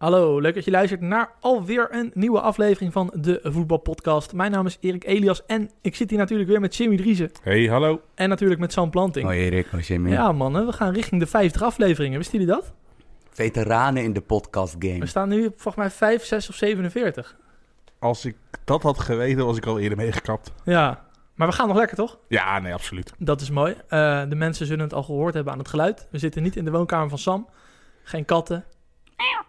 Hallo, leuk dat je luistert naar alweer een nieuwe aflevering van de Voetbalpodcast. Mijn naam is Erik Elias en ik zit hier natuurlijk weer met Jimmy Driessen. Hey, hallo. En natuurlijk met Sam Planting. Hoi Erik, hoi Jimmy. Ja mannen, we gaan richting de 50 afleveringen. Wisten jullie dat? Veteranen in de podcast game. We staan nu volgens mij 5, 6 of 47. Als ik dat had geweten, was ik al eerder meegekapt. Ja, maar we gaan nog lekker toch? Ja, nee, absoluut. Dat is mooi. Uh, de mensen zullen het al gehoord hebben aan het geluid. We zitten niet in de woonkamer van Sam. Geen katten. Ja.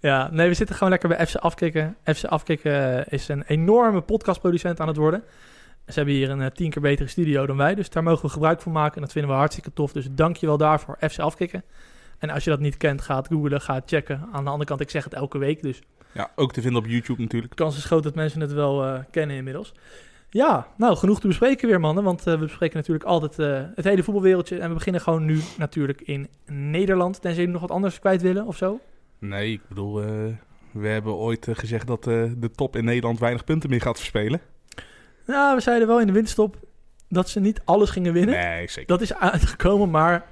ja, nee, we zitten gewoon lekker bij FC Afkikken. FC Afkikken is een enorme podcastproducent aan het worden. Ze hebben hier een uh, tien keer betere studio dan wij, dus daar mogen we gebruik van maken. En dat vinden we hartstikke tof. Dus dank je wel daarvoor, FC Afkikken. En als je dat niet kent, ga het googlen, ga het checken. Aan de andere kant, ik zeg het elke week, dus... Ja, ook te vinden op YouTube natuurlijk. De kans is groot dat mensen het wel uh, kennen inmiddels. Ja, nou, genoeg te bespreken weer, mannen. Want uh, we bespreken natuurlijk altijd uh, het hele voetbalwereldje. En we beginnen gewoon nu natuurlijk in Nederland. Tenzij jullie nog wat anders kwijt willen of zo? Nee, ik bedoel, uh, we hebben ooit gezegd dat de top in Nederland weinig punten meer gaat verspelen. Nou, we zeiden wel in de winststop dat ze niet alles gingen winnen. Nee, zeker. Dat is uitgekomen, maar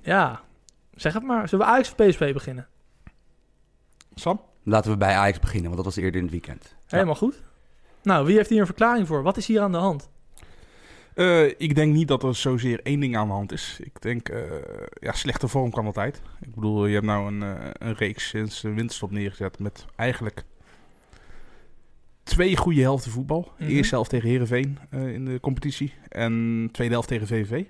ja, zeg het maar. Zullen we Ajax of PSV beginnen? Sam? Laten we bij Ajax beginnen, want dat was eerder in het weekend. Helemaal goed. Nou, wie heeft hier een verklaring voor? Wat is hier aan de hand? Uh, ik denk niet dat er zozeer één ding aan de hand is. Ik denk, uh, ja, slechte vorm kan altijd. Ik bedoel, je hebt nou een, uh, een reeks sinds de winterstop neergezet met eigenlijk twee goede helften voetbal. Mm -hmm. Eerste helft tegen Herenveen in de competitie en tweede helft tegen VVV.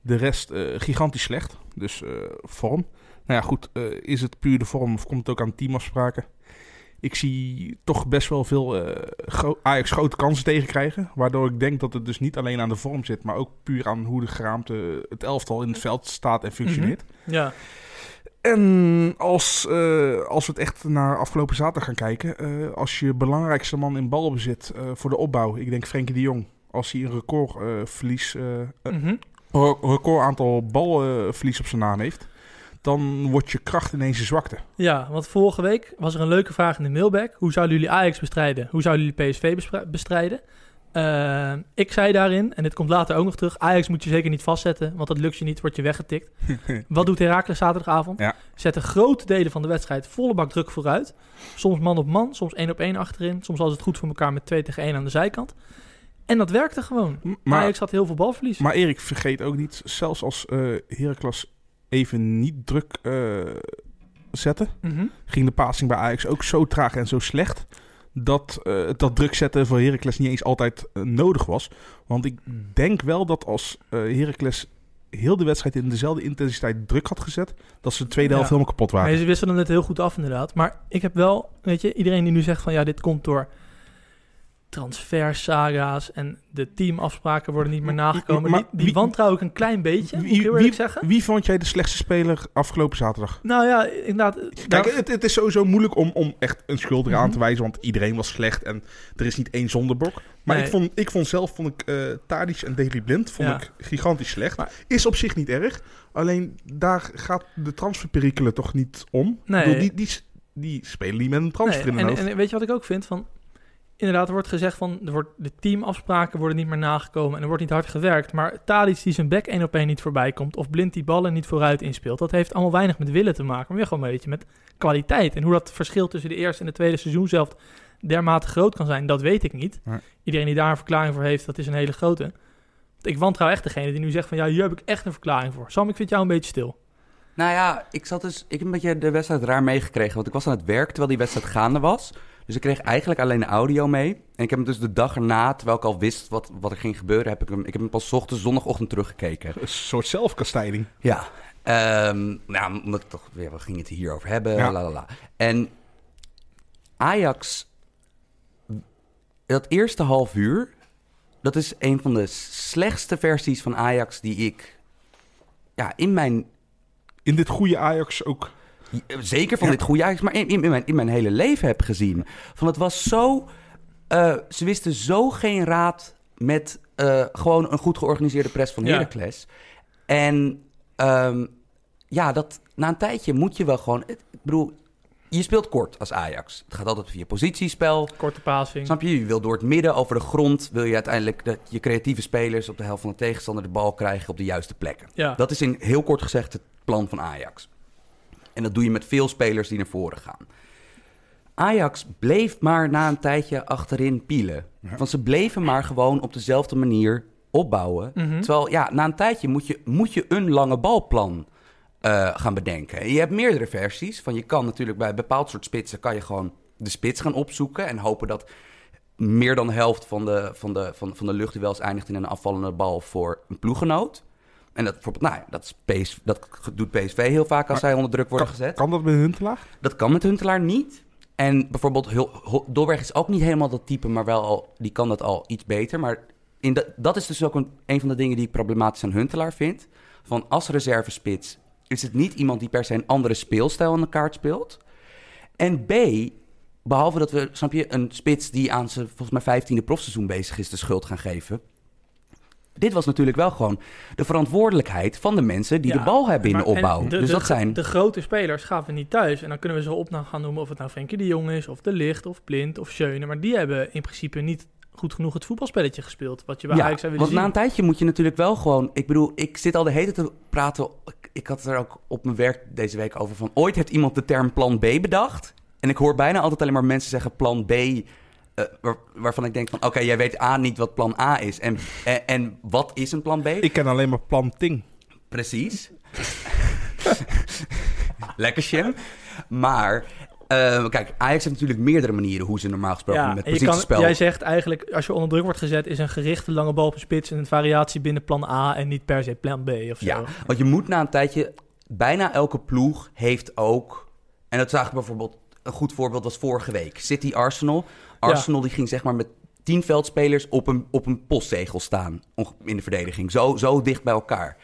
De rest gigantisch slecht, dus vorm. Nou ja, goed, is het puur de vorm of komt het ook aan teamafspraken? Ik zie toch best wel veel uh, gro Ajax grote kansen tegenkrijgen. Waardoor ik denk dat het dus niet alleen aan de vorm zit, maar ook puur aan hoe de geraamte het elftal in het veld staat en functioneert. Mm -hmm. Ja. En als, uh, als we het echt naar afgelopen zaterdag gaan kijken, uh, als je belangrijkste man in balbezit voor de opbouw, ik denk Frenkie de Jong, als hij een recordverlies, mm -hmm. record aantal balverlies op zijn naam heeft dan wordt je kracht ineens een zwakte. Ja, want vorige week was er een leuke vraag in de mailbag. Hoe zouden jullie Ajax bestrijden? Hoe zouden jullie PSV bestrijden? Uh, ik zei daarin, en dit komt later ook nog terug... Ajax moet je zeker niet vastzetten, want dat lukt je niet, word je weggetikt. Wat doet Heracles zaterdagavond? Ja. Zetten grote delen van de wedstrijd volle bak druk vooruit. Soms man op man, soms één op één achterin. Soms als het goed voor elkaar met 2 tegen 1 aan de zijkant. En dat werkte gewoon. Maar, Ajax had heel veel balverlies. Maar Erik, vergeet ook niet, zelfs als uh, Heracles even niet druk uh, zetten, mm -hmm. ging de passing bij Ajax ook zo traag en zo slecht dat uh, dat druk zetten voor Heracles niet eens altijd uh, nodig was. Want ik denk wel dat als Heracles heel de wedstrijd in dezelfde intensiteit druk had gezet, dat ze de tweede helft ja. helemaal kapot waren. Nee, ze wisten het heel goed af inderdaad. Maar ik heb wel, weet je, iedereen die nu zegt van ja, dit komt door transfersaga's en de teamafspraken worden niet meer nagekomen. Maar die, die wie- wantrouw ik een klein beetje, ik Wie, eerlijk zeggen. wie vond jij de slechtste speler afgelopen zaterdag? Nou ja, inderdaad. Kijk, daar- het, het is sowieso moeilijk om, om echt een schuldige aan Mhm. te wijzen, want iedereen was slecht en er is niet één zonderbok. Maar Nee. ik, vond, ik vond zelf, vond ik uh, Tadic en Daley Blind vond Ja. ik gigantisch slecht. Maar- is op zich niet erg, alleen daar gaat de transferperikelen toch niet om. Nee. Ik bedoel, die, die, die spelen niet met een transfer Nee, en, en weet je wat ik ook vind? Van, inderdaad, er wordt gezegd van er wordt, de teamafspraken worden niet meer nagekomen en er wordt niet hard gewerkt. Maar Tadic die zijn back één op één niet voorbij komt of blind die ballen niet vooruit inspeelt, dat heeft allemaal weinig met willen te maken. Maar weer gewoon een beetje met kwaliteit. En hoe dat verschil tussen de eerste en de tweede seizoen zelf dermate groot kan zijn, dat weet ik niet. Nee. Iedereen die daar een verklaring voor heeft, dat is een hele grote. Ik wantrouw echt degene die nu zegt van ja, hier heb ik echt een verklaring voor. Sam, ik vind jou een beetje stil. Nou ja, ik zat dus. Ik heb een beetje de wedstrijd raar meegekregen. Want ik was aan het werk terwijl die wedstrijd gaande was. Dus ik kreeg eigenlijk alleen de audio mee. En ik heb hem dus de dag erna, terwijl ik al wist wat, wat er ging gebeuren, heb ik hem. Ik heb hem pas ochtends zondagochtend teruggekeken. Een soort zelfkastijding. Ja. Ehm nou, omdat ik toch weer, we gingen het hierover hebben. Ja. La, la, la. En Ajax, dat eerste half uur, dat is een van de slechtste versies van Ajax die ik ja, in mijn In dit goede Ajax ook. Zeker van Ja. dit goede Ajax, maar in, in, in mijn, in mijn hele leven heb gezien. Van het was zo... eh, ze wisten zo geen raad met eh, gewoon een goed georganiseerde press van Ja. Heracles. En ehm, ja, dat, na een tijdje moet je wel gewoon... Ik bedoel, je speelt kort als Ajax. Het gaat altijd via positiespel. Korte passing. Snap je? Je wil door het midden, over de grond... wil je uiteindelijk dat je creatieve spelers... op de helft van de tegenstander de bal krijgen op de juiste plekken. Ja. Dat is in heel kort gezegd het plan van Ajax. En dat doe je met veel spelers die naar voren gaan. Ajax bleef maar na een tijdje achterin pielen. Want ze bleven maar gewoon op dezelfde manier opbouwen. Mhm. Terwijl, ja, na een tijdje moet je, moet je een lange balplan eh, gaan bedenken. En je hebt meerdere versies. Van je kan natuurlijk bij een bepaald soort spitsen... kan je gewoon de spits gaan opzoeken... en hopen dat meer dan de helft van de, van de, van, van de luchtduels eindigt in een afvallende bal voor een ploeggenoot. En dat, bijvoorbeeld, nou ja, dat, PSV, dat doet PSV heel vaak als Maar zij onder druk worden Kan, gezet. kan dat bij Huntelaar? Dat kan met Huntelaar niet. En bijvoorbeeld Dolberg is ook niet helemaal dat type, maar wel al, die kan dat al iets beter. Maar in de, dat is dus ook een, een van de dingen die ik problematisch aan Huntelaar vind. Van als reservespits is het niet iemand die per se een andere speelstijl aan de kaart speelt. En B, behalve dat we, snap je, een spits die aan zijn volgens mij vijftiende profseizoen bezig is de schuld gaan geven. Dit was natuurlijk wel gewoon de verantwoordelijkheid van de mensen die Ja, de bal hebben in de opbouw. de- dus de- dat zijn... De grote spelers gaven niet thuis. En dan kunnen we ze op nou gaan noemen of het nou Frenkie de Jong is, of De Licht, of Blind, of Schöne. Maar die hebben in principe niet goed genoeg het voetbalspelletje gespeeld. Wat je bij Ja, Ajax zou willen want na zien. een tijdje moet je natuurlijk wel gewoon... Ik bedoel, ik zit al de hele tijd te praten... ik- Ik had er ook op mijn werk deze week over van... Ooit heeft iemand de term plan B bedacht. En ik hoor bijna altijd alleen maar mensen zeggen plan B... eh, waar- waarvan ik denk van... Oké, jij weet A niet wat plan A is. En, en, en wat is een plan B? Ik ken alleen maar planting. Precies. Lekker, Shem. Maar... eh, kijk, Ajax heeft natuurlijk meerdere manieren hoe ze normaal gesproken Ja, met positiespel... jij zegt eigenlijk, als je onder druk wordt gezet, is een gerichte lange bal op een spits en een variatie binnen plan A en niet per se plan B of zo. Ja, want je moet na een tijdje... Bijna elke ploeg heeft ook... En dat zag ik bijvoorbeeld... Een goed voorbeeld was vorige week. City Arsenal. Die ging zeg maar met tien veldspelers op een, op een postzegel staan. In de verdediging. Zo, zo dicht bij elkaar.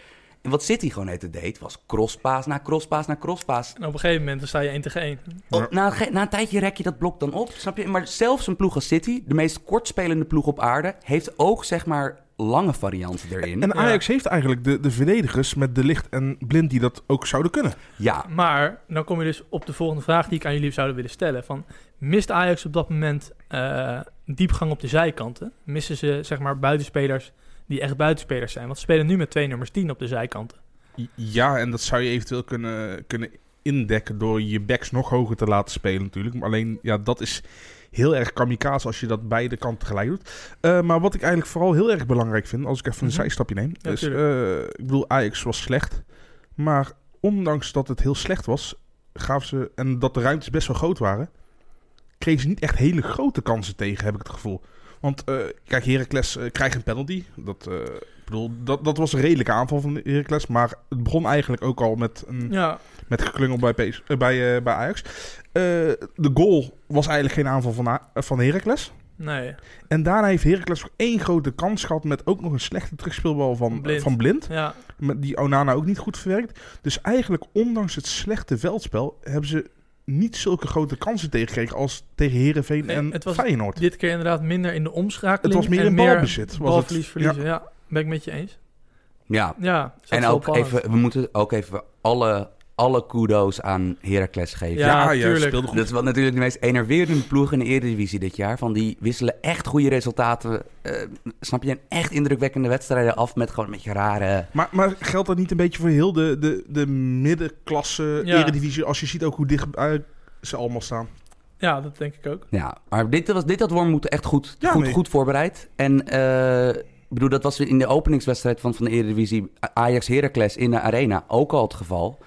En wat City gewoon net deed, was crosspaas na crosspaas na crosspaas. En op een gegeven moment dan sta je 1 tegen 1. Oh, na, na een tijdje rek je dat blok dan op, snap je? Maar zelfs een ploeg als City, de meest kortspelende ploeg op aarde... heeft ook zeg maar lange varianten erin. En Ajax heeft eigenlijk de, de verdedigers met De Licht en Blind die dat ook zouden kunnen. ja, Maar dan kom je dus op de volgende vraag die ik aan jullie zouden willen stellen. Van, mist Ajax op dat moment eh, diepgang op de zijkanten? Missen ze zeg maar buitenspelers die echt buitenspelers zijn? Want ze spelen nu met twee nummers 10 op de zijkanten. Ja, en dat zou je eventueel kunnen, kunnen indekken door je backs nog hoger te laten spelen natuurlijk. Maar alleen, ja, dat is heel erg kamikaze als je dat beide kanten tegelijk doet. Eh, maar wat ik eigenlijk vooral heel erg belangrijk vind, als ik even een Mhm. zijstapje neem. Ja, eh, ik bedoel, Ajax was slecht. Maar ondanks dat het heel slecht was, gaven ze, en dat de ruimtes best wel groot waren, kregen ze niet echt hele grote kansen tegen, heb ik het gevoel. Want eh, kijk, Heracles eh, krijgt een penalty. Dat, eh, bedoel, dat, dat was een redelijke aanval van Heracles. Maar het begon eigenlijk ook al met, een, Ja, met geklungel bij, PS, bij, bij Ajax. De goal was eigenlijk geen aanval van, A- van Heracles. nee. En daarna heeft Heracles nog één grote kans gehad met ook nog een slechte terugspeelbal van Blind. Van Blind. Ja, Met die Onana ook niet goed verwerkt. Dus eigenlijk, ondanks het slechte veldspel, hebben ze niet zulke grote kansen tegengekregen als tegen Herenveen Nee, en het was Feyenoord. dit keer inderdaad minder in de omschakeling. Het was meer en in balbezit, was balverlies het. verliezen, ja. Ben ik met je eens. ja. Ja, En ook even, we moeten ook even alle, alle kudo's aan Heracles geven. Ja, tuurlijk. speelde goed. Dat is wat natuurlijk de meest enerverende ploeg in de Eredivisie dit jaar. Van die wisselen echt goede resultaten. eh, snap je? En echt indrukwekkende wedstrijden af met gewoon een beetje rare... Maar, maar geldt dat niet een beetje voor heel de, de, de middenklasse Ja. eredivisie? Als je ziet ook hoe dicht bij ze allemaal staan. Ja, dat denk ik ook. Ja, maar dit, was, dit had Worm moeten echt goed, Ja, goed, nee. goed voorbereid. En eh, ik bedoel, dat was in de openingswedstrijd van, van de Eredivisie Ajax-Heracles in de Arena ook al het geval.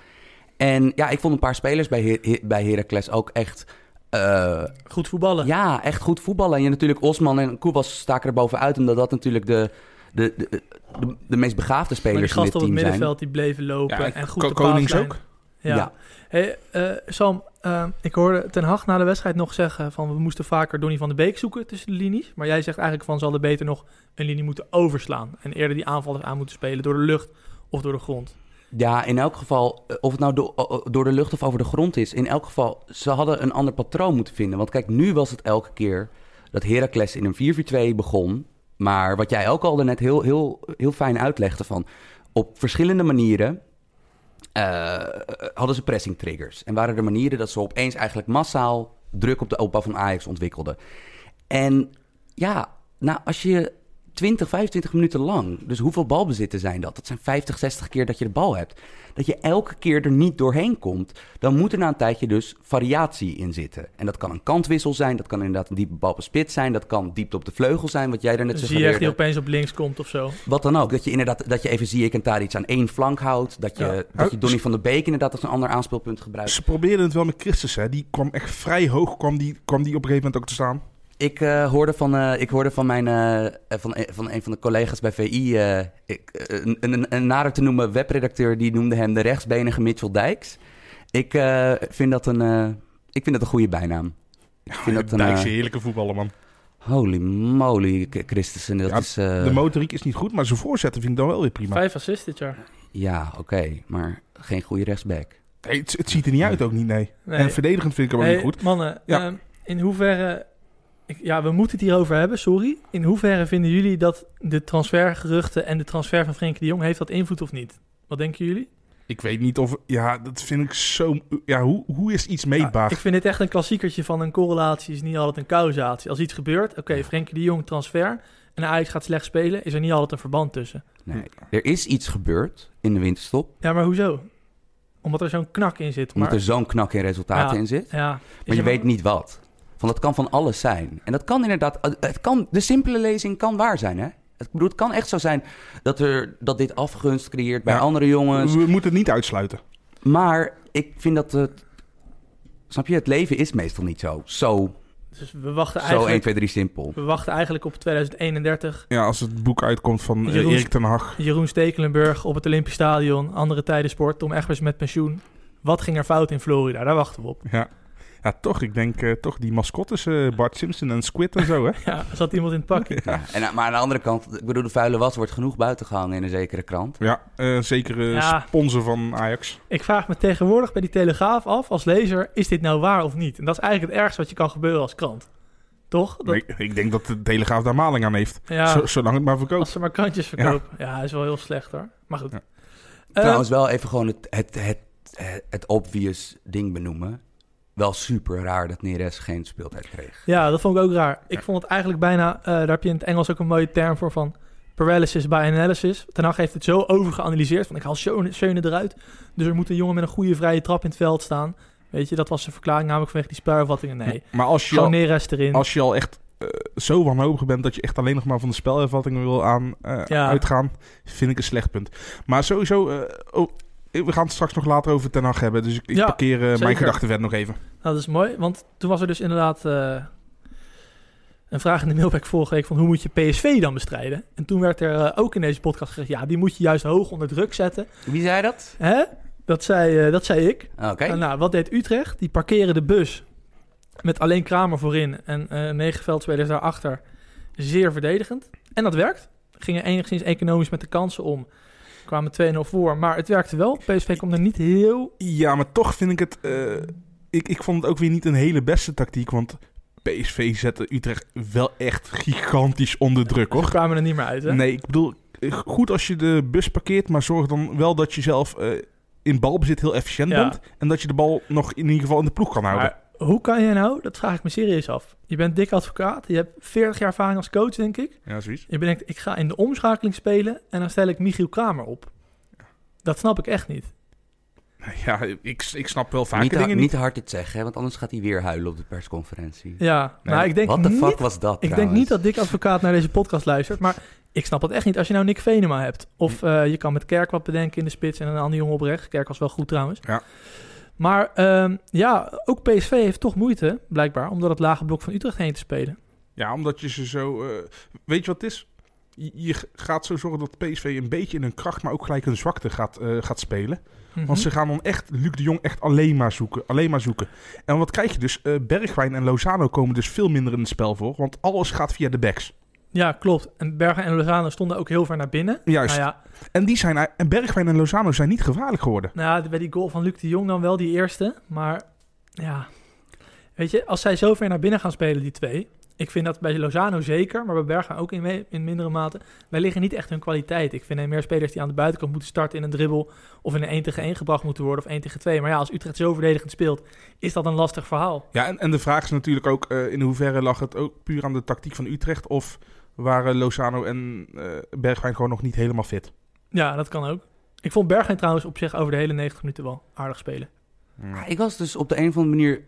En ja, ik vond een paar spelers bij, Her- bij Heracles ook echt... eh, Goed voetballen. Ja, echt goed voetballen. En je natuurlijk Osman en Koebas staken er bovenuit, omdat dat natuurlijk de, de, de, de, de meest begaafde maar spelers die in dit gasten op het team zijn. middenveld die bleven lopen Ja, en goed Konings ook. Ja. Ja. Hey, eh, Sam, eh, ik hoorde Ten Hag na de wedstrijd nog zeggen van we moesten vaker Donny van de Beek zoeken tussen de linies. Maar jij zegt eigenlijk van ze hadden beter nog een linie moeten overslaan. En eerder die aanvallers aan moeten spelen door de lucht of door de grond. Ja, in elk geval, eh, of het nou do- door de lucht of over de grond is, in elk geval, ze hadden een ander patroon moeten vinden. Want kijk, nu was het elke keer dat Heracles in een 4-4-2 begon. Maar wat jij ook al net heel, heel, heel fijn uitlegde van, op verschillende manieren eh, hadden ze pressing triggers. En waren er manieren dat ze opeens eigenlijk massaal druk op de opbouw van Ajax ontwikkelden. En ja, nou, als je 20, 25 minuten lang. Dus hoeveel balbezitten zijn dat? Dat zijn 50, 60 keer dat je de bal hebt. Dat je elke keer er niet doorheen komt. Dan moet er na een tijdje dus variatie in zitten. En dat kan een kantwissel zijn. Dat kan inderdaad een diepe bal op spits zijn. Dat kan diepte op de vleugel zijn, wat jij er net Dus zo zie je echt die opeens op links komt of zo. Wat dan ook. Dat je inderdaad dat je even zie ik en daar iets aan één flank houdt. Dat je, Ja. dat je Donny van der Beek inderdaad als een ander aanspeelpunt gebruikt. Ze probeerden het wel met Christus, hè. Die kwam echt vrij hoog, kwam die, kwam die op een gegeven moment ook te staan. Ik, eh, hoorde van, eh, ik hoorde van, mijn, eh, van, een- van een van de collega's bij VI, eh, ik, een, een, een nader te noemen webredacteur, die noemde hem de rechtsbenige Mitchell Dijks. Ik, eh, vind, dat een, eh, ik vind dat een goede bijnaam. Ja, vind dat een, Dijkse heerlijke voetballer, man. Holy moly, Christensen. Dat Ja, is, eh, De motoriek is niet goed, maar zijn voorzetten vind ik dan wel weer prima. Vijf assists dit jaar. ja, oké, maar geen goede rechtsback. Nee, het, het ziet er niet uit ook niet, nee. Nee. En verdedigend vind ik hem ook niet goed. Mannen, Ja. ehm, in hoeverre... Ik, ja, we moeten het hierover hebben, sorry. In hoeverre vinden jullie dat de transfergeruchten en de transfer van Frenkie de Jong... heeft dat invloed of niet? Wat denken jullie? Ik weet niet of... Ja, dat vind ik zo... Ja, hoe, hoe is iets Ja, meetbaar? ik vind dit echt een klassiekertje van een correlatie is niet altijd een causatie. Als iets gebeurt, oké, Frenkie de Jong transfer... en Ajax gaat slecht spelen, is er niet altijd een verband tussen. Nee. Er is iets gebeurd in de winterstop, Ja, maar hoezo? Omdat er zo'n knak in zit. omdat Maar, er zo'n knak in resultaten Ja. in zit. ja, Maar je weet niet wat. Want dat kan van alles zijn. En dat kan inderdaad... eh, Het kan, de simpele lezing kan waar zijn, hè? Ik bedoel, het kan echt zo zijn dat, er, dat dit afgunst creëert bij Ja. andere jongens. We moeten het niet uitsluiten. Maar ik vind dat het... Snap je? Het leven is meestal niet zo. Zo, Dus we wachten zo 1, eigenlijk, 2, 3 simpel. we wachten eigenlijk op 2031. Ja, als het boek uitkomt van eh, Jeroen- Erik ten Hag. Jeroen Stekelenburg op het Olympisch Stadion, andere tijden sport, Tom Egbers met pensioen. Wat ging er fout in Florida? Daar wachten we op. Ja. Ja, toch. Ik denk eh, toch die mascottes, eh, Bart Simpson en Squid en zo, hè? Ja, er zat iemand in het pakje. Ja. En, maar aan de andere kant, ik bedoel, de vuile was wordt genoeg buiten gehangen in een zekere krant. Ja, eh zeker eh, Ja. sponsor van Ajax. Ik vraag me tegenwoordig bij die Telegraaf af als lezer, is dit nou waar of niet? En dat is eigenlijk het ergste wat je kan gebeuren als krant. Toch? Dat, Nee, ik denk dat de Telegraaf daar maling aan heeft. ja, Zo- zolang het maar verkoopt. als ze maar krantjes verkopen. Ja, is wel heel slecht hoor. Maar goed. Ja. Eh, Trouwens, wel even gewoon het, het, het, het, het obvious ding benoemen. Wel super raar dat Neres geen speeltijd kreeg. Ja, dat vond ik ook raar. Ik vond het eigenlijk bijna, eh, daar heb je in het Engels ook een mooie term voor van paralysis by analysis. Ten Hag heeft het zo overgeanalyseerd van ik haal Schöne eruit. Dus er moet een jongen met een goede vrije trap in het veld staan. Weet je, dat was zijn verklaring namelijk vanwege die spuivattingen. Nee, Maar als je, al, Neres erin. als je al echt eh, zo wanhopig bent dat je echt alleen nog maar van de spelervattingen wil aan, eh, Ja. uitgaan, vind ik een slecht punt. Maar sowieso, eh, oh, we gaan het straks nog later over Ten Hag hebben. Dus ik, ik Ja, parkeer eh, mijn gedachten verder nog even. Nou, dat is mooi, want toen was er dus inderdaad eh, een vraag in de mailback vorige week van hoe moet je PSV dan bestrijden? En toen werd er eh, ook in deze podcast gezegd, ja, die moet je juist hoog onder druk zetten. Wie zei dat? Hè? Dat zei, eh, dat zei ik. Oké. En nou, wat deed Utrecht? Die parkeren de bus met alleen Kramer voorin en eh negen veldspelers daarachter. Zeer verdedigend. En dat werkt. Gingen enigszins economisch met de kansen om. Kwamen 2-0 voor, maar het werkte wel. PSV kwam er niet heel... Ja, maar toch vind ik het... eh, ik, ik vond het ook weer niet een hele beste tactiek, want PSV zette Utrecht wel echt gigantisch onder druk, Ze hoor. kwamen er niet meer uit, hè? Nee, ik bedoel, eh, goed als je de bus parkeert, maar zorg dan wel dat je zelf eh, in balbezit heel efficiënt Ja. bent. En dat je de bal nog in ieder geval in de ploeg kan houden. Maar hoe kan je nou, dat vraag ik me serieus af. Je bent dik advocaat, je hebt 40 jaar ervaring als coach, denk ik. Ja, zoiets. Je bedenkt, ik ga in de omschakeling spelen en dan stel ik Michiel Kramer op. Dat snap ik echt niet. Ja, ik, ik snap wel vaker Niet, te- dingen niet niet. te hard dit zeggen, hè, want anders gaat hij weer huilen op de persconferentie. Ja, Nee, nou, ik denk Wat de fuck was dat Ik denk niet dat Dick Advocaat naar deze podcast luistert, maar ik snap het echt niet. Als je nou Nick Venema hebt, of eh, je kan met Kerk wat bedenken in de spits en een andere jongen op rechts. Kerk was wel goed trouwens. Ja. Maar ehm, ja, ook PSV heeft toch moeite, blijkbaar, om door het lage blok van Utrecht heen te spelen. Ja, omdat je ze zo... eh, weet je wat het is? Je, je gaat zo zorgen dat PSV een beetje in hun kracht, maar ook gelijk hun zwakte gaat, eh, gaat spelen. Mhm. Want ze gaan dan echt Luc de Jong echt alleen maar zoeken. Alleen maar zoeken. En wat krijg je dus? Eh, Bergwijn en Lozano komen dus veel minder in het spel voor. Want alles gaat via de backs. Ja, klopt. En Bergen en Lozano stonden ook heel ver naar binnen. Juist. Nou ja, En, die zijn, en Bergwijn en Lozano zijn niet gevaarlijk geworden. nou ja, bij die goal van Luc de Jong dan wel, die eerste. Maar ja, weet je, als zij zo ver naar binnen gaan spelen, die twee... Ik vind dat bij Lozano zeker, maar bij Bergen ook in, in mindere mate. Wij liggen niet echt hun kwaliteit. Ik vind er meer spelers die aan de buitenkant moeten starten in een dribbel... of in een 1 tegen 1 gebracht moeten worden of 1 tegen 2. Maar ja, als Utrecht zo verdedigend speelt, is dat een lastig verhaal. Ja, en, en de vraag is natuurlijk ook... eh, in hoeverre lag het ook puur aan de tactiek van Utrecht... of waren Lozano en eh, Bergwijn gewoon nog niet helemaal fit. Ja, dat kan ook. Ik vond Bergwijn trouwens op zich over de hele 90 minuten wel aardig spelen. Ah, Ik was dus op de een of andere manier...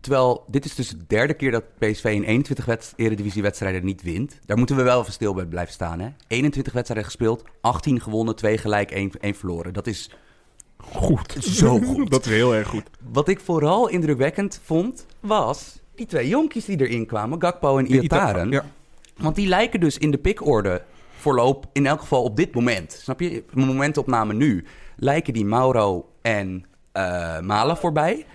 Terwijl dit is dus de derde keer dat PSV in 21 wedst- Eredivisie-wedstrijden niet wint. Daar moeten we wel even stil bij blijven staan. Hè? 21 wedstrijden gespeeld, 18 gewonnen, 2 gelijk, 1, 1 verloren. Dat is Goed. Zo goed. dat is heel erg goed. Wat ik vooral indrukwekkend vond, was die twee jonkies die erin kwamen, Gakpo en Iataren. Ja. Want die lijken dus in de pikorde voorloop, in elk geval op dit moment. Snap je? Momentopname nu lijken die Mauro en eh Malen voorbij.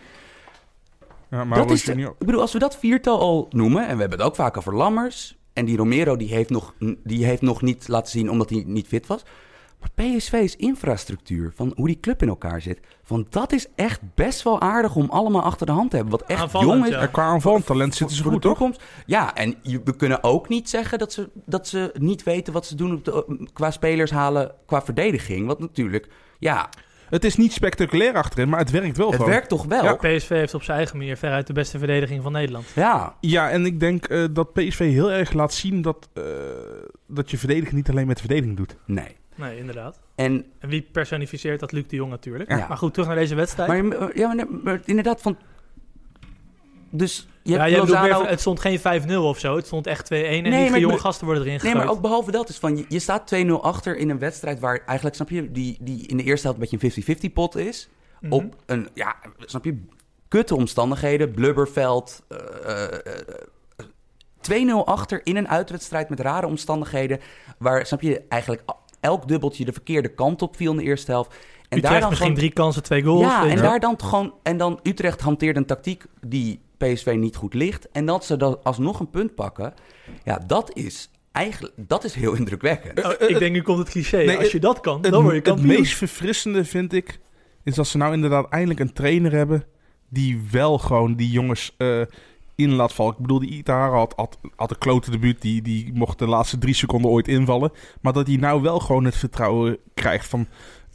Ja, maar dat is de- ik bedoel, als we dat viertal al noemen, en we hebben het ook vaak over Lammers. En die Romero die heeft, nog, die heeft nog niet laten zien omdat hij niet fit was. Maar PSV's infrastructuur, van hoe die club in elkaar zit. Van dat is echt best wel aardig om allemaal achter de hand te hebben. Wat echt Aanvallend, jong is. ja. Qua aanvallend talent zitten ze goed, de toch? toekomst. Ja, en je- we kunnen ook niet zeggen dat ze, dat ze niet weten wat ze doen op de, qua spelers halen, qua verdediging. Want natuurlijk, ja, Het is niet spectaculair achterin, maar het werkt wel het gewoon. werkt toch wel. Ja. PSV heeft op zijn eigen manier veruit de beste verdediging van Nederland. Ja, Ja, en ik denk eh, dat PSV heel erg laat zien dat, eh, dat je verdedigen niet alleen met verdediging doet. nee. Nee, inderdaad. En En wie personificeert dat? Luc de Jong natuurlijk. Ja. Maar goed, terug naar deze wedstrijd. Maar, ja, maar, maar inderdaad, van. Dus je ja, hebt Lozano- meer het stond geen 5-0 of zo. Het stond echt 2-1 en Nee, die jonge gasten worden erin Nee, gegooid. maar ook behalve dat is van je, je staat 2-0 achter in een wedstrijd waar eigenlijk, snap je, die, die in de eerste helft een beetje een 50-50 pot is. Mhm. Op een, ja, snap je, kutte omstandigheden, blubberveld. eh, eh, eh, 2-0 achter in een uitwedstrijd met rare omstandigheden. Waar, snap je, eigenlijk elk dubbeltje de verkeerde kant op viel in de eerste helft. En Utrecht misschien gewoon- drie kansen, twee goals. Ja, en daar dan gewoon. En dan Utrecht hanteert een tactiek die PSV niet goed ligt. En dat ze dan alsnog een punt pakken. Ja, dat is eigenlijk. Dat is heel indrukwekkend. Oh, ik denk, nu komt het cliché. Nee, Als je dat kan, dan word je het meest verfrissende vind ik, is dat ze nou inderdaad eindelijk een trainer hebben die wel gewoon die jongens in laat vallen. Ik bedoel, die Itahara had, had, had een klote debuut, die, die mocht de laatste drie seconden ooit invallen. Maar dat hij nou wel gewoon het vertrouwen krijgt van...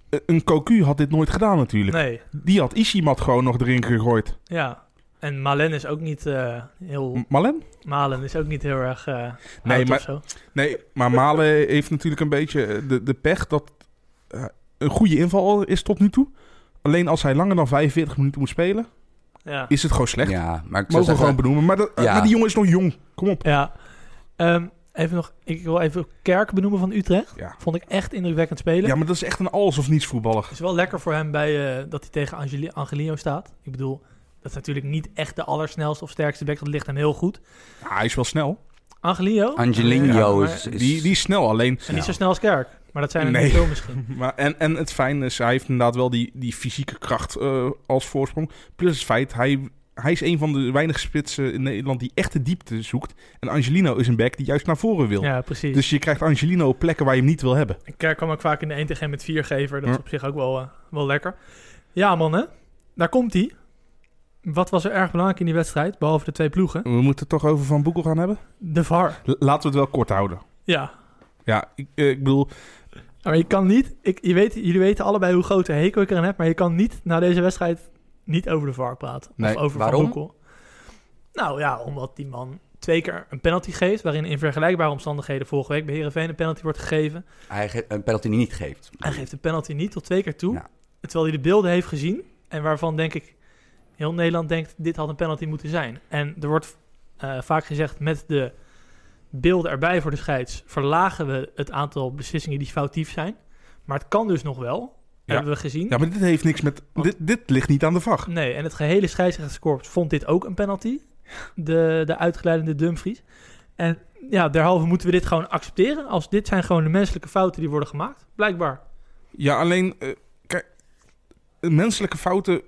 eh, Een Cocu had dit nooit gedaan natuurlijk. Nee, Die had Ishimat gewoon nog erin gegooid. ja. En Malen is ook niet eh, heel... Malen? Malen is ook niet heel erg eh Nee, maar- of zo. Nee, maar Malen heeft natuurlijk een beetje de, de pech dat een goede inval is tot nu toe. Alleen als hij langer dan 45 minuten moet spelen, Ja. is het gewoon slecht. Ja, maar ik zou Mogen we zeggen, gewoon benoemen. Maar, dat, Ja. maar die jongen is nog jong. Kom op. ja. Ehm, even nog, ik wil even Kerk benoemen van Utrecht. Ja. Vond ik echt indrukwekkend spelen. ja, maar dat is echt een alles of niets voetballer. Het is wel lekker voor hem bij, eh, dat hij tegen Angeli- Angelino staat. Ik bedoel, dat is natuurlijk niet echt de allersnelste of sterkste back. Dat ligt hem heel goed. Ja, hij is wel snel. Angelino? Angelino Ja, maar- is, is- Die, die is snel, alleen... En niet zo snel als Kerk. Maar dat zijn er Nee. niet veel misschien. Maar, en, en het fijn is, hij heeft inderdaad wel die, die fysieke kracht eh, als voorsprong. Plus het feit, hij, hij is een van de weinige spitsen in Nederland die echt de diepte zoekt. En Angelino is een back die juist naar voren wil. Ja, precies. Dus je krijgt Angelino op plekken waar je hem niet wil hebben. En Kerk kwam ook vaak in de 1 tegen 1 met 4 geven. Dat is Ja. op zich ook wel, eh, wel lekker. Ja, mannen. Daar komt hij. Wat was er erg belangrijk in die wedstrijd, behalve de twee ploegen? We moeten het toch over Van Boekel gaan hebben? De VAR. L- laten we het wel kort houden. Ja. Ja, ik, eh, ik bedoel, Maar je kan niet... Ik, je weet, jullie weten allebei hoe groot de hekel ik eraan heb. Maar je kan niet na deze wedstrijd niet over de VAR praten. Nee, of over waarom? Van Boekel. Nou ja, omdat die man twee keer een penalty geeft... waarin in vergelijkbare omstandigheden vorige week bij Heerenveen een penalty wordt gegeven. hij ge- een penalty die niet geeft. Hij geeft de penalty niet tot twee keer toe. Ja. Terwijl hij de beelden heeft gezien. En waarvan denk ik, heel Nederland denkt, dit had een penalty moeten zijn. En er wordt eh, vaak gezegd, met de beelden erbij voor de scheids... verlagen we het aantal beslissingen die foutief zijn. Maar het kan dus nog wel, Ja. hebben we gezien. ja, maar dit heeft niks met... Dit, dit ligt niet aan de VAR. Nee, en het gehele scheidsrechterskorps vond dit ook een penalty. De, de uitgeleidende Dumfries. En ja, derhalve moeten we dit gewoon accepteren. Als dit zijn gewoon de menselijke fouten die worden gemaakt. Blijkbaar. Ja, alleen... eh, kijk, menselijke fouten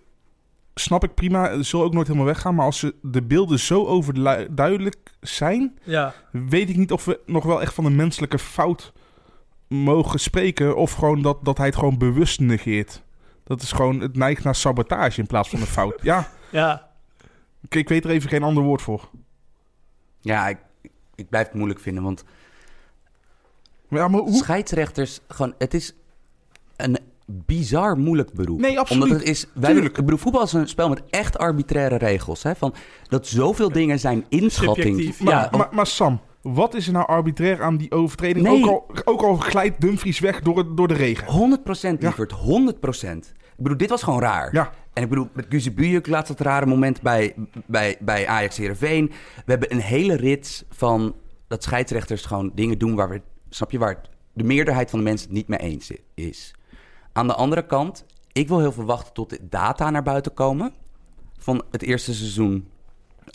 snap ik prima. Het zal ook nooit helemaal weggaan. Maar als ze de beelden zo overduidelijk zijn... Ja, weet ik niet of we nog wel echt van een menselijke fout mogen spreken. Of gewoon dat, dat hij het gewoon bewust negeert. Dat is gewoon, het neigt naar sabotage in plaats van een fout. Ja, ja. ik, ik weet er even geen ander woord voor. Ja, ik, ik blijf het moeilijk vinden, want Ja, maar hoe? scheidsrechters, gewoon, het is een bizar moeilijk beroep. Nee, absoluut. Omdat het is, wij, Tuurlijk. ik bedoel, voetbal is een spel met echt arbitraire regels. Hè, van, dat zoveel dingen zijn inschatting. Subjectief, Maar, ja. maar, maar Sam, Wat is er nou arbitrair aan die overtreding? Nee. Ook, al, ook al glijdt Dumfries weg door, het- door de regen. 100% Ja. lieverd, 100%. Ik bedoel, dit was gewoon raar. Ja. En ik bedoel, met Guzebujuk laatst dat rare moment bij, bij, bij Ajax Heerenveen. We hebben een hele rits van dat scheidsrechters gewoon dingen doen waar we, snap je, waar het- de meerderheid van de mensen het niet mee eens is. Aan de andere kant, ik wil heel veel wachten tot de data naar buiten komen van het eerste seizoen.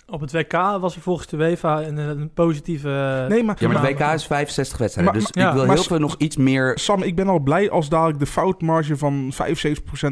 Op het WK was er volgens de UEFA een, een positieve... Nee, maar, Ja, maar het WK is 65 wedstrijden, Maar- dus maar- ik wil heel veel nog iets meer... Sam, ik ben al blij als dadelijk de foutmarge van 75%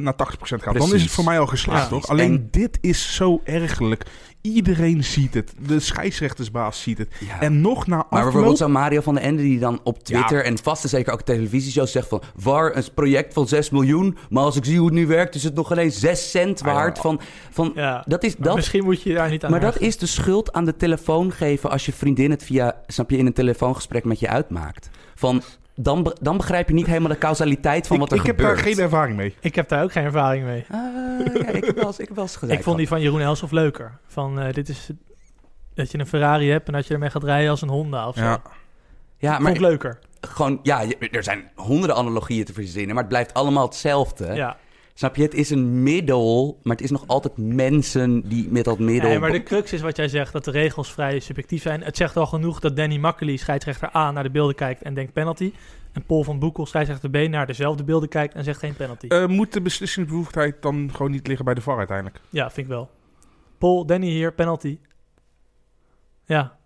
naar 80% gaat. Dan is Precies. het voor mij al geslaagd, Ja. toch? Alleen En- dit is zo ergelijk. Iedereen ziet het. De scheidsrechtersbaas ziet het. Ja. En nog na Maar bijvoorbeeld afloop... zo'n Mario van den Ende die dan op Twitter en vast en zeker ook op televisieshows zegt van... VAR, een project van 6 miljoen, maar als ik zie hoe het nu werkt... is het nog alleen 6 cent Ah, ja. waard. Van, van, Ja, dat is, dat, misschien moet je daar niet aan maar dat. Is de schuld aan de telefoon geven... als je vriendin het via, snap je, in een telefoongesprek met je uitmaakt. Van, dan, be- dan begrijp je niet helemaal de causaliteit van ik, wat er ik heb gebeurt. daar geen ervaring mee. Ik heb daar ook geen ervaring mee. Ah, ja, ik heb wel eens, ik heb wel eens gezegd. ik vond die van Jeroen Elshoff leuker. Van, eh, dit is dat je een Ferrari hebt en dat je ermee gaat rijden als een Honda of zo. Ja. Ja, Vond maar ik leuker. gewoon, ja, je- er zijn honderden analogieën te verzinnen... maar het blijft allemaal hetzelfde. Ja. Snap je? Het is een middel, maar het is nog altijd mensen die met dat middel... Nee, maar de crux is wat jij zegt, dat de regels vrij subjectief zijn. Het zegt al genoeg dat Danny Makkely, scheidsrechter A, naar de beelden kijkt en denkt penalty. En Paul van Boekel, scheidsrechter B, naar dezelfde beelden kijkt en zegt geen penalty. Eh, moet de beslissingsbevoegdheid dan gewoon niet liggen bij de VAR uiteindelijk? ja, vind ik wel. Paul, Danny hier, penalty. Ja,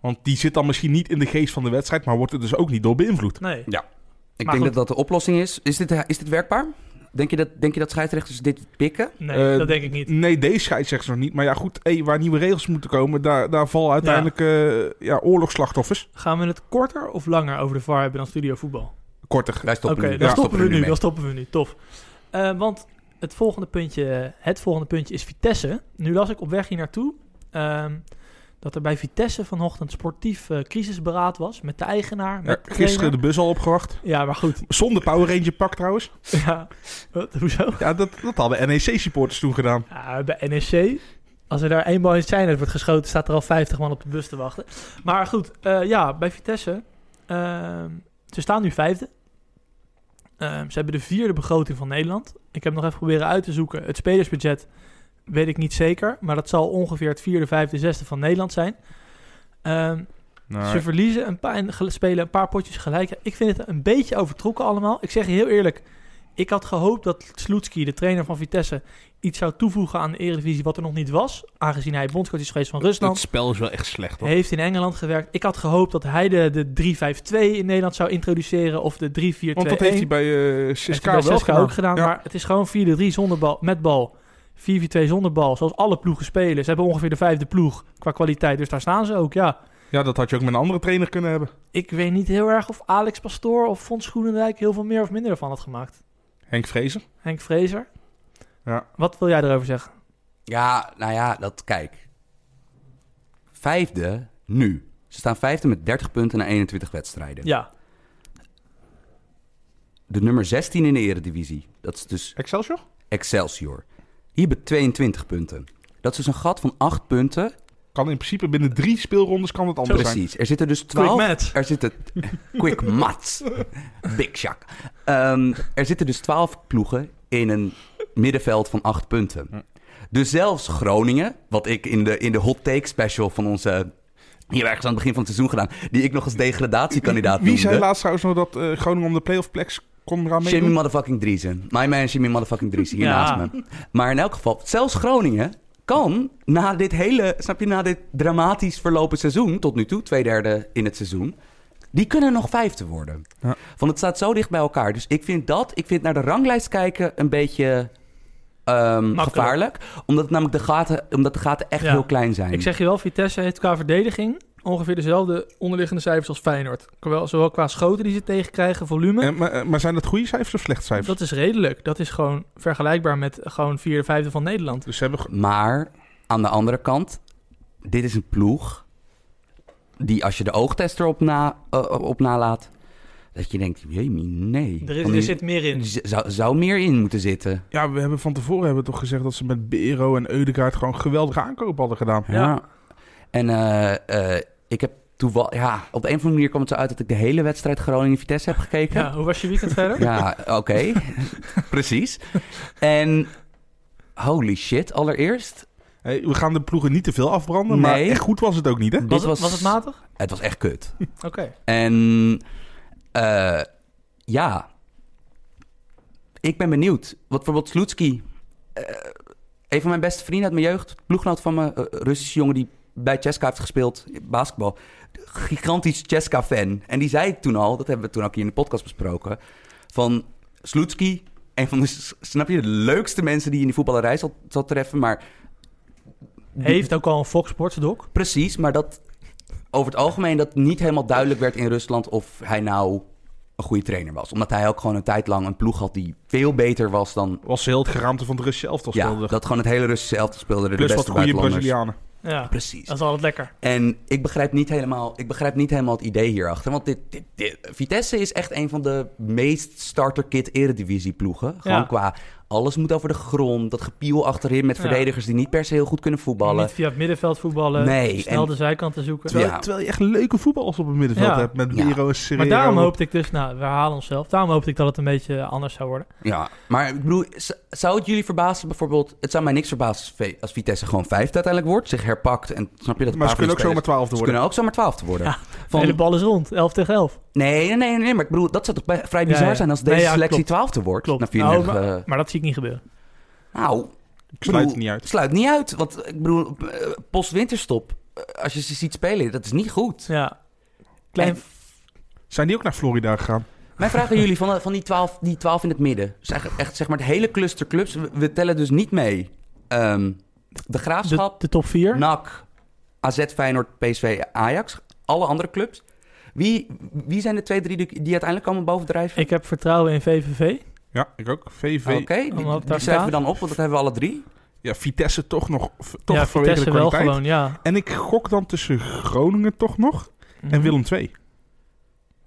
Want die zit dan misschien niet in de geest van de wedstrijd, maar wordt er dus ook niet door beïnvloed. nee. Ik Maar denk goed. dat dat de oplossing is. Is dit, is dit werkbaar? Denk je, dat, denk je dat scheidsrechters dit pikken? Nee, Eh, dat denk ik niet. Nee, deze scheidsrechters nog niet. Maar ja, goed, hey, waar nieuwe regels moeten komen, daar, daar vallen uiteindelijk eh, ja, oorlogsslachtoffers. Gaan we het korter of langer over de VAR hebben dan studio voetbal? Korter. Wij Oké, stoppen nu. stoppen we nu. mee. Dan stoppen we nu. Tof. Eh, want het volgende, puntje, het volgende puntje is Vitesse. Nu las ik op weg hier naartoe ehm, dat er bij Vitesse vanochtend sportief eh, crisisberaad was met de eigenaar. Met Ja, de trainer. gisteren de bus al opgewacht. Ja, maar goed. Zonder Power Ranger pak trouwens. ja. Wat, hoezo? Ja, dat, dat hadden NEC-supporters toen gedaan. Ja, bij NEC, als er daar één bal in zijn wordt geschoten, staat er al 50 man op de bus te wachten. Maar goed, eh, ja, bij Vitesse. ehm, ze staan nu vijfde. Ehm, ze hebben de vierde begroting van Nederland. Ik heb nog even proberen uit te zoeken. Het spelersbudget weet ik niet zeker. Maar dat zal ongeveer het vierde, vijfde, zesde van Nederland zijn. Ehm, Nou, ze verliezen een paar en spelen een paar potjes gelijk. Ik vind het een beetje overtrokken allemaal. Ik zeg je heel eerlijk. Ik had gehoopt dat Sloetski, de trainer van Vitesse, iets zou toevoegen aan de Eredivisie wat er nog niet was. Aangezien hij bondscoach is geweest van het Rusland. spel is wel echt slecht, hoor. Heeft in Engeland gewerkt. Ik had gehoopt dat hij de, de 3-5-2 in Nederland zou introduceren. Of de 3-4-2-1. Want dat heeft hij bij eh Heeft Siska hij wel Siska gedaan. ook gedaan. Ja. Maar het is gewoon 4-3 zonder bal, met bal. 4-4-2 zonder bal. Zoals alle ploegen spelen. Ze hebben ongeveer de vijfde ploeg qua kwaliteit. Dus daar staan ze ook, ja. ja, dat had je ook met een andere trainer kunnen hebben. Ik weet niet heel erg of Alex Pastoor of Fons Groenendijk heel veel meer of minder ervan had gemaakt. Henk Vrezer. Henk Vrezer. Ja. Wat wil jij erover zeggen? Ja, nou ja, dat kijk. Vijfde nu. Ze staan vijfde met 30 punten na 21 wedstrijden. Ja, De nummer 16 in de Eredivisie. Dat is dus Excelsior? Excelsior. Hebben 22 punten. Dat is dus een gat van 8 punten. Kan in principe binnen drie speelrondes kan het anders zijn. Precies. Er zitten dus quick 12 match. Er zitten... Quick mats. Big Shaq. Ehm, er zitten dus 12 ploegen in een middenveld van 8 punten. Dus zelfs Groningen, wat ik in de, in de hot take special van onze... Hier ergens aan het begin van het seizoen gedaan, die ik nog als degradatiekandidaat Wie zei noemde. laatst trouwens nog dat eh, Groningen om de playoff plex kon eraan Jimmy motherfucking Driesen. My man Jimmy motherfucking Driesen, hier Ja. naast me. Maar in elk geval, zelfs Groningen kan na dit hele, snap je, na dit dramatisch verlopen seizoen, tot nu toe, twee derde in het seizoen, die kunnen nog vijfde worden. Ja. Want het staat zo dicht bij elkaar. Dus ik vind dat, ik vind naar de ranglijst kijken een beetje ehm, gevaarlijk. Omdat het namelijk de gaten, omdat de gaten echt Ja. heel klein zijn. ik zeg je wel, Vitesse heeft qua verdediging ongeveer dezelfde onderliggende cijfers als Feyenoord. Zowel, qua schoten die ze tegenkrijgen, volume. En, maar, eh, maar zijn dat goede cijfers of slechte cijfers? Dat is redelijk. Dat is gewoon vergelijkbaar met gewoon vierde, vijfde van Nederland. Dus ze hebben... Maar aan de andere kant, dit is een ploeg die als je de oogtest erop na, eh, op nalaat, dat je denkt, jemie, nee. Er, is, er die- zit meer in. zou, zou meer in moeten zitten. Ja, we hebben van tevoren hebben we toch gezegd dat ze met Bero en Eudegaard gewoon geweldige aankopen hadden gedaan. Ja. En eh, eh, ik heb toeval, ja, op de een of andere manier kwam het zo uit dat ik de hele wedstrijd Groningen-Vitesse heb gekeken. Ja, hoe was je weekend verder? Ja, oké. Precies. En holy shit, allereerst. Hey, we gaan de ploegen niet te veel afbranden, maar Nee. echt goed was het ook niet, hè? Dit Was, het, was- was het matig? Het was echt kut. Oké. En eh, ja, ik ben benieuwd. Wat bijvoorbeeld Sloetski, eh, een van mijn beste vrienden uit mijn jeugd, ploeggenoot van me, eh, Russische jongen die bij Cheska heeft gespeeld, basketbal. Gigantisch Cheska-fan. En die zei toen al, dat hebben we toen ook hier in de podcast besproken, van Sloetski, een van de, snap je, de leukste mensen die je in die voetballerij zal, zal treffen, maar Heeft ook al een Fox Sports doc. Precies, maar dat over het algemeen dat niet helemaal duidelijk werd in Rusland of hij nou een goede trainer was. Omdat hij ook gewoon een tijd lang een ploeg had die veel beter was dan... Was heel het geraamte van de Russische elftal Ja, speelde. dat gewoon het hele Russische elftal speelde. De Plus beste wat goede buitenlanders. Brazilianen. Ja, Precies. dat is altijd lekker. En ik begrijp niet helemaal, ik begrijp niet helemaal het idee hierachter. Want dit, dit, dit- Vitesse is echt een van de meest starter-kit eredivisie ploegen. Gewoon Ja. qua alles moet over de grond. Dat gepiel achterin met Ja. verdedigers die niet per se heel goed kunnen voetballen. Niet via het middenveld voetballen. Nee, Snel en- de zijkanten zoeken. Terwijl, Ja. terwijl je echt leuke voetballers op het middenveld Ja. hebt. Met Ja. Miro en Serrero. Maar daarom hoopte ik dus, nou, we herhalen onszelf. Daarom hoopte ik dat het een beetje anders zou worden. Ja, maar ik bedoel, zou het jullie verbazen bijvoorbeeld... Het zou mij niks verbazen als Vitesse gewoon vijfde uiteindelijk wordt. Zich herpakt en snap je dat Maar ze kunnen ook zomaar twaalfde Ze worden. kunnen ook zomaar twaalfde worden. Ja, Van, De hele bal is rond, 11 tegen 11. Nee, nee, nee, nee, maar ik bedoel, dat zou toch vrij bizar Ja, ja. zijn als Nee, deze ja, selectie twaalfde wordt. Klopt. Na Nou, 34, maar, maar dat zie ik niet gebeuren. nou, Ik sluit bedoel, het niet uit. Sluit niet uit, want ik bedoel, eh, post-winterstop, eh, als je ze ziet spelen, dat is niet goed. Ja. Klein, En- Zijn die ook naar Florida gegaan? Mijn vraag aan jullie, van, van die, twaalf, die twaalf in het midden. Eigenlijk echt zeg maar het hele cluster clubs. We, we tellen dus niet mee. Ehm, de de, Graafschap, de top 4. NAC, AZ, Feyenoord, PSV, Ajax. Alle andere clubs. Wie, wie zijn de twee, drie die, die uiteindelijk komen bovendrijven? Ik heb vertrouwen in VVV. Ja, ik ook. VV. Oké, die, schrijven we dan op, want dat hebben we alle drie. Ja, Vitesse toch nog. Toch ja, vanwege Vitesse de wel kwaliteit. gewoon, ja. En ik gok dan tussen Groningen toch nog en Mhm. Willem II.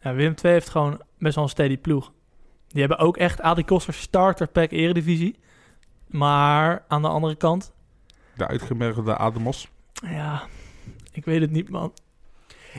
Ja, Willem II heeft gewoon best wel een steady ploeg. Die hebben ook echt Adi Koster starter pack eredivisie. Maar aan de andere kant, De uitgemergelde Ademos. ja, ik weet het niet, man.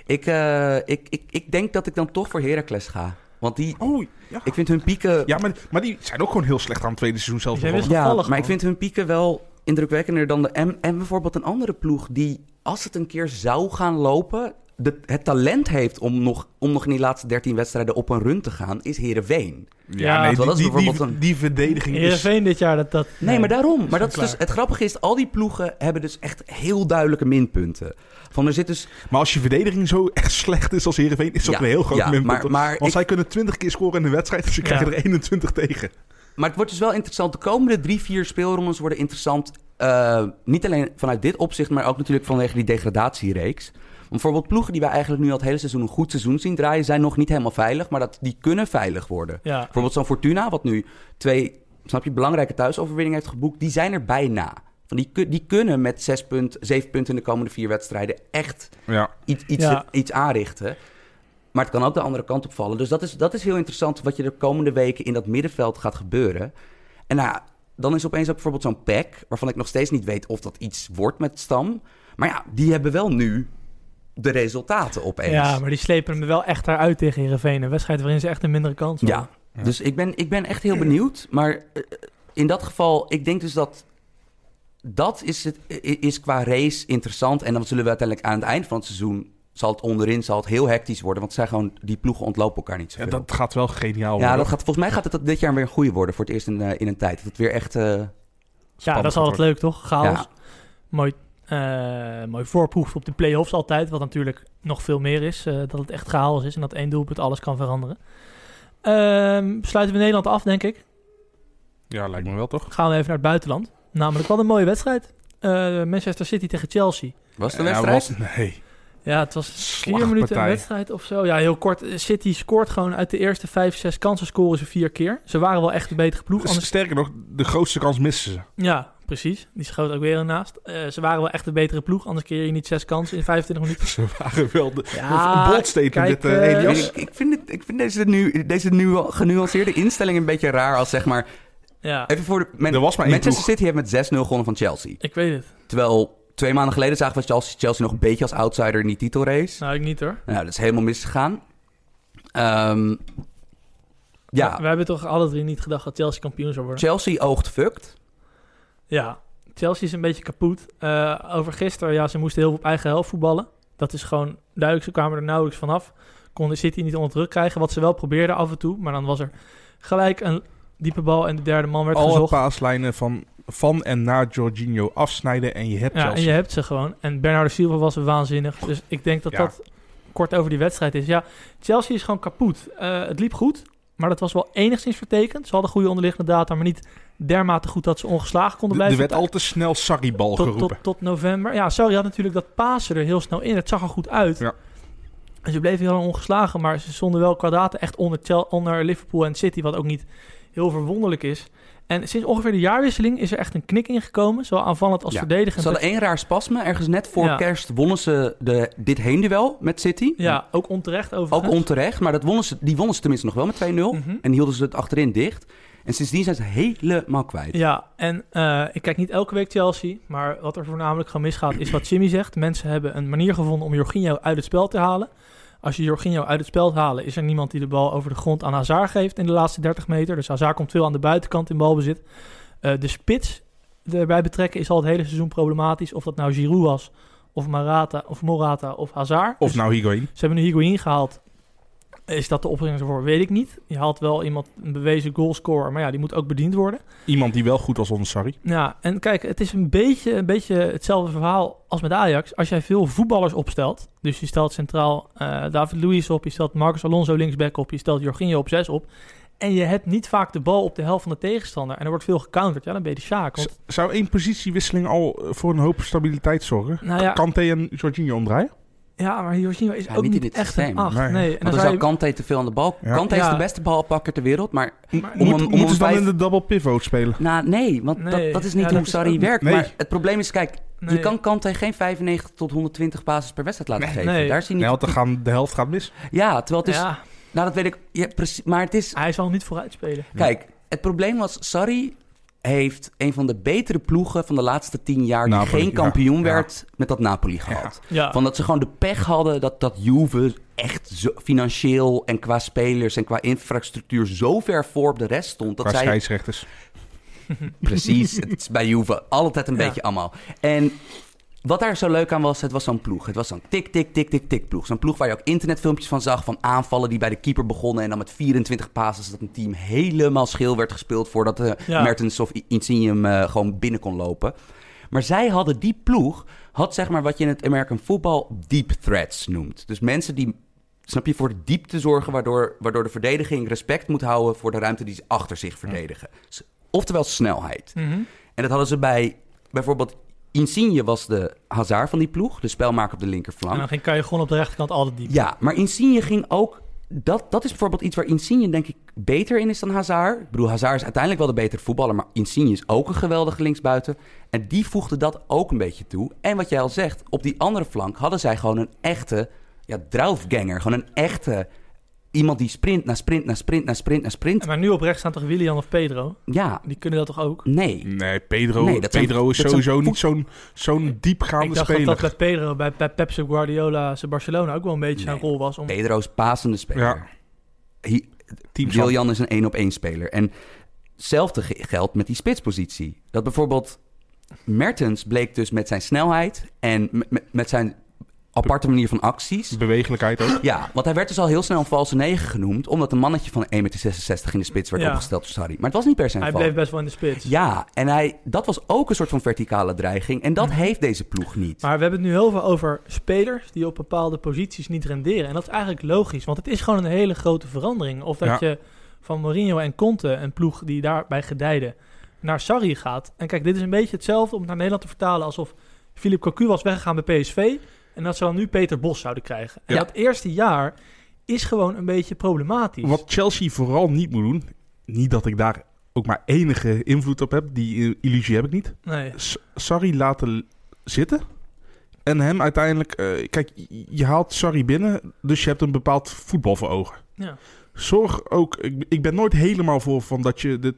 Ik, eh, ik, ik, ik denk dat ik dan toch voor Heracles ga. Want die, Oh, ja. ik vind hun pieken... Ja, maar, maar die zijn ook gewoon heel slecht aan het tweede seizoen zelf. Ja, gevallig maar ik gewoon. vind hun pieken wel indrukwekkender dan de... En, en bijvoorbeeld een andere ploeg die, als het een keer zou gaan lopen... De, het talent heeft om nog, om nog in die laatste 13 wedstrijden op een run te gaan, is Herenveen. Ja, nee, dat is die, die, die, bijvoorbeeld een- die verdediging is... Heerenveen dit jaar, dat... dat Nee, maar daarom. Maar dat is dus, het grappige is, al die ploegen hebben dus echt heel duidelijke minpunten. Van er zit dus... Maar als je verdediging zo echt slecht is als Heerenveen, is dat Ja, een heel groot ja, minpunt. maar- maar Want ik- zij kunnen 20 keer scoren in de wedstrijd, dus ze Ja. krijgen er 21 tegen. Maar het wordt dus wel interessant. De komende drie, vier speelrondes worden interessant. eh, niet alleen vanuit dit opzicht, maar ook natuurlijk vanwege die degradatiereeks. Bijvoorbeeld ploegen die wij eigenlijk nu al het hele seizoen een goed seizoen zien draaien, zijn nog niet helemaal veilig, maar dat, die kunnen veilig worden. Ja, Bijvoorbeeld zo'n Fortuna, wat nu twee, snap je, belangrijke thuisoverwinningen heeft geboekt, die zijn er bijna. Van die, die kunnen met zes punt, zeven punten in de komende vier wedstrijden echt Ja. iets, iets, Ja. iets aanrichten. Maar het kan ook de andere kant op vallen. Dus dat is, dat is heel interessant wat je de komende weken in dat middenveld gaat gebeuren. En nou, dan is opeens ook bijvoorbeeld zo'n pack, waarvan ik nog steeds niet weet of dat iets wordt met Stam. Maar ja, die hebben wel nu de resultaten opeens. ja, maar die slepen hem wel echt eruit tegen Heerenveen. Een wedstrijd waarin ze echt een mindere kans hadden. Ja, dus ik ben, ik ben echt heel benieuwd. Maar eh, in dat geval, ik denk dus dat dat is, het, is qua race interessant. En dan zullen we uiteindelijk aan het eind van het seizoen, zal het onderin zal het heel hectisch worden. Want zijn gewoon, die ploegen ontlopen elkaar niet ja, zoveel. dat gaat wel geniaal Ja, worden. dat gaat, volgens mij gaat het dit jaar weer een goede worden voor het eerst in, eh, in een tijd. Dat het weer echt... eh, Ja, dat is altijd leuk, toch? Chaos. Ja. Mooi, eh mooi voorproef op de play-offs altijd. Wat natuurlijk nog veel meer is. eh, dat het echt chaos is en dat één doelpunt alles kan veranderen. Ehm, sluiten we Nederland af, denk ik. Ja, lijkt me wel toch? Gaan we even naar het buitenland. Namelijk, wat een mooie wedstrijd. Eh, Manchester City tegen Chelsea. was het een Ja, wedstrijd? was- nee. Ja, het was vier minuten een wedstrijd of zo. Ja, heel kort. City scoort gewoon uit de eerste vijf, zes kansen scoren ze vier keer. Ze waren wel echt de betere ploeg. Anders Sterker nog, de grootste kans missen ze. Ja, precies. Die schoot ook weer ernaast. Eh ze waren wel echt de betere ploeg, anders keer je niet zes kansen in 25 minuten. Ze waren wel de, Ja, een bold statement kijk, dit, eh, eh. Ik, ik vind, het, ik vind deze, nu, deze nu genuanceerde instelling een beetje raar als zeg maar... Ja, Even voor de... Er was maar Manchester ploeg. City heeft met 6-0 gewonnen van Chelsea. ik weet het. Terwijl twee maanden geleden zagen we Chelsea, Chelsea nog een beetje als outsider in die titelrace. Nou, ik niet hoor. Nou, dat is helemaal misgegaan. Ehm, ja, We hebben toch alle drie niet gedacht dat Chelsea kampioen zou worden. Chelsea oogt fucked. Ja, Chelsea is een beetje kapot. Eh, over gisteren, ja, ze moesten heel veel op eigen helft voetballen. Dat is gewoon duidelijk, ze kwamen er nauwelijks vanaf. Konden City niet onder druk krijgen, wat ze wel probeerden af en toe. Maar dan was er gelijk een diepe bal en de derde man werd Alle gezocht. paaslijnen van, van en naar Jorginho afsnijden en je hebt Ja, en Chelsea. je hebt ze gewoon. En Bernardo Silva was waanzinnig. Dus ik denk dat Ja. dat kort over die wedstrijd is. Ja, Chelsea is gewoon kapot. Eh, het liep goed, maar dat was wel enigszins vertekend. Ze hadden goede onderliggende data, maar niet dermate goed dat ze ongeslagen konden Er blijven. werd al te snel Sarri-bal geroepen. tot, tot november. Ja, sorry, had natuurlijk dat Pasen er heel snel in. Het zag er goed uit. Ja. En ze bleven heel lang ongeslagen, maar ze stonden wel kwadraten echt onder, Chel- onder Liverpool en City, wat ook niet heel verwonderlijk is. En sinds ongeveer de jaarwisseling is er echt een knik ingekomen, zowel aanvallend als Ja. verdedigend. Ze hadden één raar spasme. Ergens net voor Ja. kerst wonnen ze de, dit heenduel met City. Ja, ook onterecht Ook overigens. onterecht, maar dat wonnen ze, die wonnen ze tenminste nog wel met 2-0. Mhm. En hielden ze het achterin dicht. En sindsdien zijn ze helemaal kwijt. Ja, en eh, ik kijk niet elke week Chelsea, maar wat er voornamelijk gewoon misgaat is wat Jimmy zegt. Mensen hebben een manier gevonden om Jorginho uit het spel te halen. Als je Jorginho uit het spel halen, is er niemand die de bal over de grond aan Hazard geeft in de laatste 30 meter. Dus Hazard komt veel aan de buitenkant in balbezit. Eh de spits erbij betrekken is al het hele seizoen problematisch. Of dat nou Giroud was, of Morata, of, Morata, of Hazard. Of Dus nou Higuain. ze hebben nu Higuain gehaald. Is dat de oplossing ervoor? Weet ik niet. Je haalt wel iemand, een bewezen goalscorer, maar ja, die moet ook bediend worden. Iemand die wel goed was onder Sarri. Ja, en kijk, het is een beetje, een beetje hetzelfde verhaal als met Ajax. Als jij veel voetballers opstelt, dus je stelt centraal eh, David Luiz op, je stelt Marcus Alonso linksback op, je stelt Jorginho op 6 op, en je hebt niet vaak de bal op de helft van de tegenstander en er wordt veel gecounterd, ja, dan ben je de Sjaak. Want, Zou één positiewisseling al eh, voor een hoop stabiliteit zorgen? nou ja, Kante en Jorginho omdraaien? Ja, maar Jorginho is Ja, ook niet in dit echt systeem. een 8. Nee. Want dan dan zou je... Kante te veel aan de bal. Ja. Kante is Ja. de beste balpakker ter wereld. Maar Maar- Om Moet, hem- om moeten hem ze dan vijf- in de double pivot spelen? nou, nee, want Nee. Dat, dat is niet Ja, hoe is Sarri ook- werkt. Nee. Maar het probleem is, kijk, Nee. je kan Kante geen 95 tot 120 passes per wedstrijd laten Nee. geven. Nee. Daar is hij niet. Nee, gaan, de helft gaat mis. Ja, terwijl het is... Ja, Nou, dat weet ik. Ja, precies. Maar het is... hij zal niet vooruit spelen. Kijk, het probleem was, Sarri heeft een van de betere ploegen van de laatste tien jaar... die Napoli, geen kampioen Ja. werd, met dat Napoli gehad. Ja, Van dat ze gewoon de pech hadden dat, dat Juve echt zo, financieel en qua spelers en qua infrastructuur zo ver voor op de rest stond. Dat Qua zij scheidsrechters. Precies, het is bij Juve altijd een Ja. beetje allemaal. En wat daar zo leuk aan was, het was zo'n ploeg. Het was zo'n tik, tik, tik, tik, tik ploeg. Zo'n ploeg waar je ook internetfilmpjes van zag, van aanvallen die bij de keeper begonnen. En dan met 24 passes dat een team helemaal schil werd gespeeld voordat de Ja. Mertens of Insigne hem eh, gewoon binnen kon lopen. Maar zij hadden die ploeg, had zeg maar wat je in het American football deep threats noemt. Dus mensen die, snap je, voor de diepte zorgen, waardoor, waardoor de verdediging respect moet houden voor de ruimte die ze achter zich verdedigen. Oftewel snelheid. Mhm. En dat hadden ze bij bijvoorbeeld Insigne was de Hazard van die ploeg, de spelmaker op de En linkerflank. dan ging, kan je gewoon op de rechterkant altijd diep. Ja, maar Insigne ging ook. Dat, dat is bijvoorbeeld iets waar Insigne denk ik beter in is dan Hazard. Ik bedoel, Hazard is uiteindelijk wel de betere voetballer, maar Insigne is ook een geweldige linksbuiten. En die voegde dat ook een beetje toe. En wat jij al zegt, op die andere flank hadden zij gewoon een echte ja, draufganger. Gewoon een echte iemand die sprint na sprint na sprint na sprint na sprint. Maar nu op rechts staan toch Willian of Pedro? Ja, Die kunnen dat toch ook? nee. Nee, Pedro, Nee, dat zijn- Pedro is zijn sowieso niet zo'n zo'n diepgaande ik dacht speler. dat dat bij Pedro, bij, bij Pepsi Guardiola, zijn Barcelona ook wel een beetje zijn rol was. Om, Pedro is pasende speler. Ja. Hij- Team Willian is een één op één speler. En hetzelfde ge- geldt met die spitspositie. Dat bijvoorbeeld Mertens bleek dus met zijn snelheid en met zijn aparte manier van acties. Bewegelijkheid ook. Ja, want hij werd dus al heel snel een valse negen genoemd, omdat een mannetje van 1,66 meter in de spits werd Ja. opgesteld door Sarri. Maar het was niet per se een hij val. bleef best wel in de spits. Ja, en hij, dat was ook een soort van verticale dreiging. En dat Mhm. heeft deze ploeg niet. Maar we hebben het nu heel veel over spelers die op bepaalde posities niet renderen. En dat is eigenlijk logisch, want het is gewoon een hele grote verandering. Of dat Ja. je van Mourinho en Conte, een ploeg die daarbij gedijden, naar Sarri gaat. En kijk, dit is een beetje hetzelfde om het naar Nederland te vertalen alsof Philippe Cocu was weggegaan bij PSV. En dat ze dan nu Peter Bos zouden krijgen. En Ja. dat eerste jaar is gewoon een beetje problematisch. Wat Chelsea vooral niet moet doen, niet dat ik daar ook maar enige invloed op heb, die illusie heb ik niet. Nee. Sarri laten zitten en hem uiteindelijk... eh, kijk, je- haalt Sarri binnen, dus je hebt een bepaald voetbal voor ogen. Ja. Zorg ook... Ik, ik ben nooit helemaal voor van dat je, de,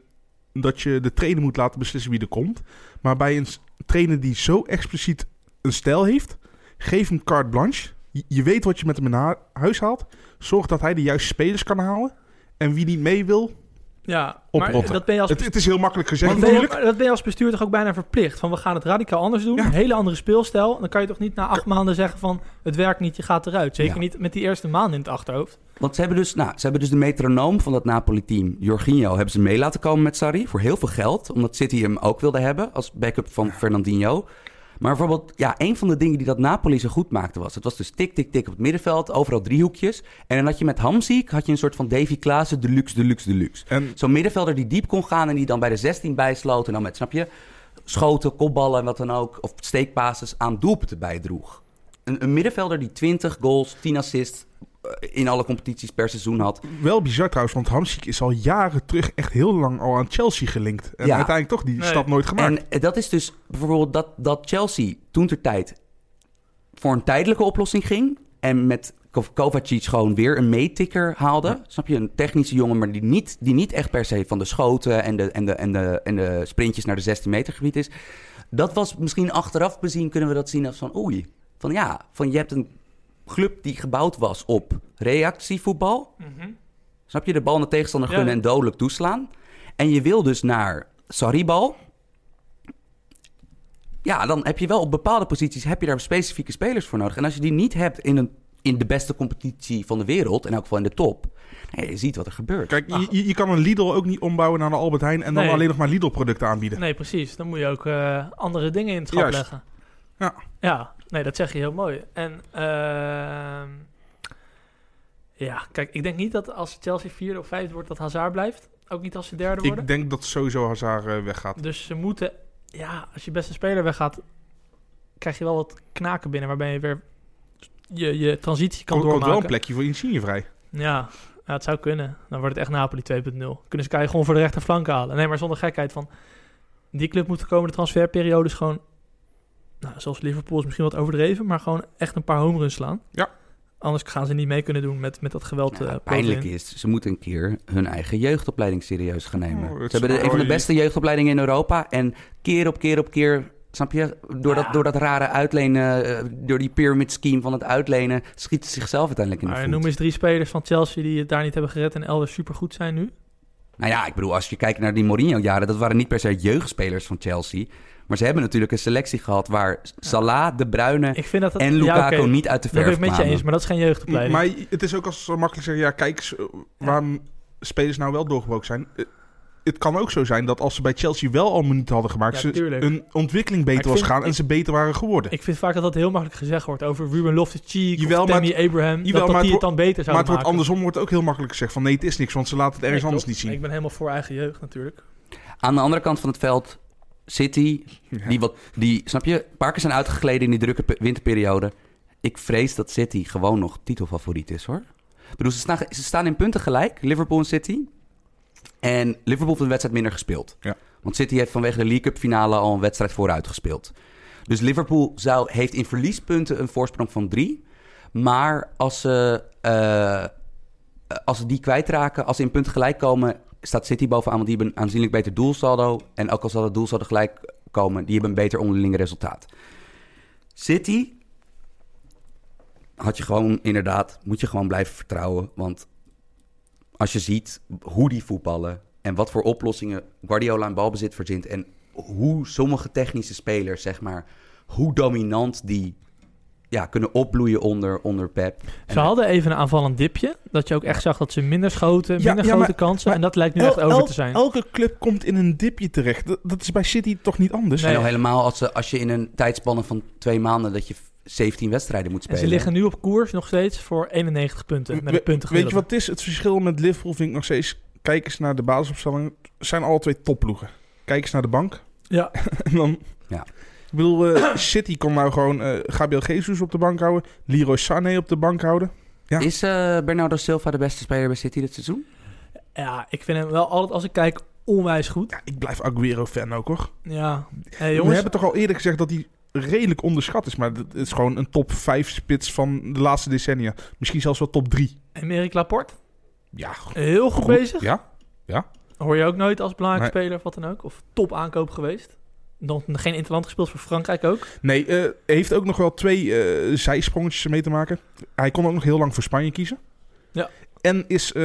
dat je de trainer moet laten beslissen wie er komt. Maar bij een trainer die zo expliciet een stijl heeft, geef hem carte blanche. Je, je weet wat je met hem naar huis haalt. Zorg dat hij de juiste spelers kan halen. En wie niet mee wil, Ja, maar Oprotten. dat ben je als het, het is heel makkelijk gezegd Maar ben je- dat ben je als bestuur toch ook bijna verplicht? Van we gaan het radicaal anders doen. Ja. Een hele andere speelstijl. Dan kan je toch niet na acht maanden zeggen van het werkt niet, je gaat eruit. Zeker Ja. niet met die eerste maanden in het achterhoofd. Want ze hebben, dus, nou, ze hebben dus de metronoom van dat Napoli-team, Jorginho, hebben ze mee laten komen met Sarri voor heel veel geld. Omdat City hem ook wilde hebben als backup van Fernandinho. Maar bijvoorbeeld, ja, een van de dingen die dat Napoli zo goed maakte was... het was dus tik, tik, tik op het middenveld, overal driehoekjes. En dan had je met Hamziek had je een soort van Davy Klaassen deluxe, deluxe, deluxe. En Zo'n middenvelder die diep kon gaan en die dan bij de 16 bijsloot... en dan met, snap je, schoten, kopballen en wat dan ook... of steekbasis aan doelpunten bijdroeg. Een, een middenvelder die 20 goals, 10 assists... eh, in alle competities per seizoen had. wel bizar trouwens, want Hamsik is al jaren terug echt heel lang al aan Chelsea gelinkt. En Ja. uiteindelijk toch die Nee. stap nooit gemaakt. En eh, dat is dus bijvoorbeeld dat, dat Chelsea toen ter tijd voor een tijdelijke oplossing ging. En met Kov- Kovacic gewoon weer een meetikker haalde. Snap je? Een technische jongen, maar die niet, die niet echt per se van de schoten en de, en, de, en, de, en de sprintjes naar de 16 meter gebied is. Dat was misschien achteraf bezien kunnen we dat zien als van oei. Van ja, van je hebt een club die gebouwd was op reactievoetbal. Snap je? De bal naar de tegenstander Ja. gunnen en dodelijk toeslaan. En je wil dus naar Sarribal. Ja, dan heb je wel op bepaalde posities heb je daar specifieke spelers voor nodig. En als je die niet hebt in, een, in de beste competitie van de wereld, in elk geval in de top, nee, je ziet wat er gebeurt. Kijk, je, je- je kan een Lidl ook niet ombouwen naar een Albert Heijn... en dan Nee. alleen nog maar Lidl-producten aanbieden. Nee, precies. Dan moet je ook eh, andere dingen in het schap Juist. leggen. Ja. Ja, nee, dat zeg je heel mooi. En ehm, ja, kijk, ik denk niet dat als Chelsea vierde of vijfde wordt, dat Hazard blijft. Ook niet als ze derde worden. Ik denk dat sowieso Hazard eh, weggaat. Dus ze moeten, ja, als je beste speler weggaat, krijg je wel wat knaken binnen waarbij je weer je, je transitie kan Komt komt wel een doormaken. plekje voor Insigne vrij. Ja, ja, het zou kunnen. Dan wordt het echt Napoli 2.0. Kunnen ze Kai gewoon voor de rechterflank halen. Nee, maar zonder gekheid van... Die club moet de komende transferperiodes gewoon... Nou, zoals Liverpool is misschien wat overdreven... maar gewoon echt een paar home runs slaan. Ja. Anders gaan ze niet mee kunnen doen met, met dat geweld. Ja, eh, pijnlijk bovenin. is, ze moeten een keer hun eigen jeugdopleiding serieus gaan nemen. Oh, ze hebben de, een van de beste jeugdopleidingen in Europa. En keer op keer op keer, snap je, door, dat, door dat rare uitlenen, eh, door die pyramid scheme van het uitlenen, schieten ze zichzelf uiteindelijk in de Maar voet. noem eens drie spelers van Chelsea die het daar niet hebben gered... en elders supergoed zijn nu. Nou ja, ik bedoel, als je kijkt naar die Mourinho-jaren, dat waren niet per se jeugdspelers van Chelsea. Maar ze hebben natuurlijk een selectie gehad waar Salah, De Bruyne Ik vind dat... dat en ja, Lukaku niet uit de Dat ben verf ik met je kwamen. eens, maar dat is geen jeugdopleiding. Maar het is ook als zo makkelijk zeggen... ja, kijk eh, waarom spelers nou wel doorgebroken zijn. Eh, Het kan ook zo zijn dat als ze bij Chelsea wel al minuten hadden gemaakt... Ja, ze een ontwikkeling Maar beter was vind- gaan en ze beter waren geworden. Ik vind vaak dat dat heel makkelijk gezegd wordt over Ruben Loftus-Cheek of maar Tammy Abraham. jawel, dat, dat maar die het dan beter maar zouden het wordt andersom wordt ook heel makkelijk gezegd van... nee, het is niks, want ze laten het ergens Nee, anders niet zien. Ik ben helemaal voor eigen jeugd natuurlijk. Aan de andere kant van het veld, City, Ja. die, wat, die, snap je, keer zijn uitgegleden in die drukke pe- winterperiode. Ik vrees dat City gewoon nog titelfavoriet is, hoor. Ik bedoel, ze staan, ze staan in punten gelijk, Liverpool en City. En Liverpool heeft een wedstrijd minder gespeeld. Ja. Want City heeft vanwege de League Cup finale al een wedstrijd vooruit gespeeld. Dus Liverpool zou, heeft in verliespunten een voorsprong van drie. Maar als ze, eh, als ze die kwijtraken, als ze in punten gelijk komen, staat City bovenaan. Want die hebben een aanzienlijk beter doelsaldo. En ook al zal het doelsaldo gelijk komen, die hebben een beter onderling resultaat. City had je gewoon inderdaad, moet je gewoon blijven vertrouwen. Want als je ziet hoe die voetballen en wat voor oplossingen Guardiola aan balbezit verzint en hoe sommige technische spelers, zeg maar, hoe dominant die ja, kunnen opbloeien onder, onder Pep. En Ze hadden even een aanvallend dipje. Dat je ook echt zag dat ze minder schoten, Ja, minder ja, grote maar- kansen. maar en dat lijkt nu El- echt over el- te zijn. Elke club komt in een dipje terecht. Dat, dat is bij City toch niet anders? Nee. Helemaal als, ze, als je in een tijdspanne van twee maanden dat je 17 wedstrijden moet En spelen. ze liggen nu op koers nog steeds voor 91 punten. Met een punten Weet je wat het is? Het verschil met Liverpool vind ik nog steeds... Kijk eens naar de basisopstelling. Het zijn alle twee topploegen. Kijk eens naar de bank. Ja, En dan... Ja. Ik bedoel, eh, City kon nou gewoon eh Gabriel Jesus op de bank houden. Leroy Sané op de bank houden. Ja. Is eh, Bernardo Silva de beste speler bij City dit seizoen? ja, ik vind hem wel altijd, als ik kijk, onwijs goed. Ja, ik blijf Aguero-fan ook hoor. Ja, hey, We jongens. hebben toch al eerder gezegd dat hij redelijk onderschat is. Maar het is gewoon een top 5 spits van de laatste decennia. Misschien zelfs wel top 3. Emerick Laporte, Ja, heel goed, bezig. Ja, Hoor je ook nooit als belangrijk Nee. speler of wat dan ook. Of top aankoop geweest. Nog geen interland gespeeld voor Frankrijk ook. Nee, eh, heeft ook nog wel twee eh, zijsprongetjes mee te maken. Hij kon ook nog heel lang voor Spanje kiezen. Ja. En is, eh,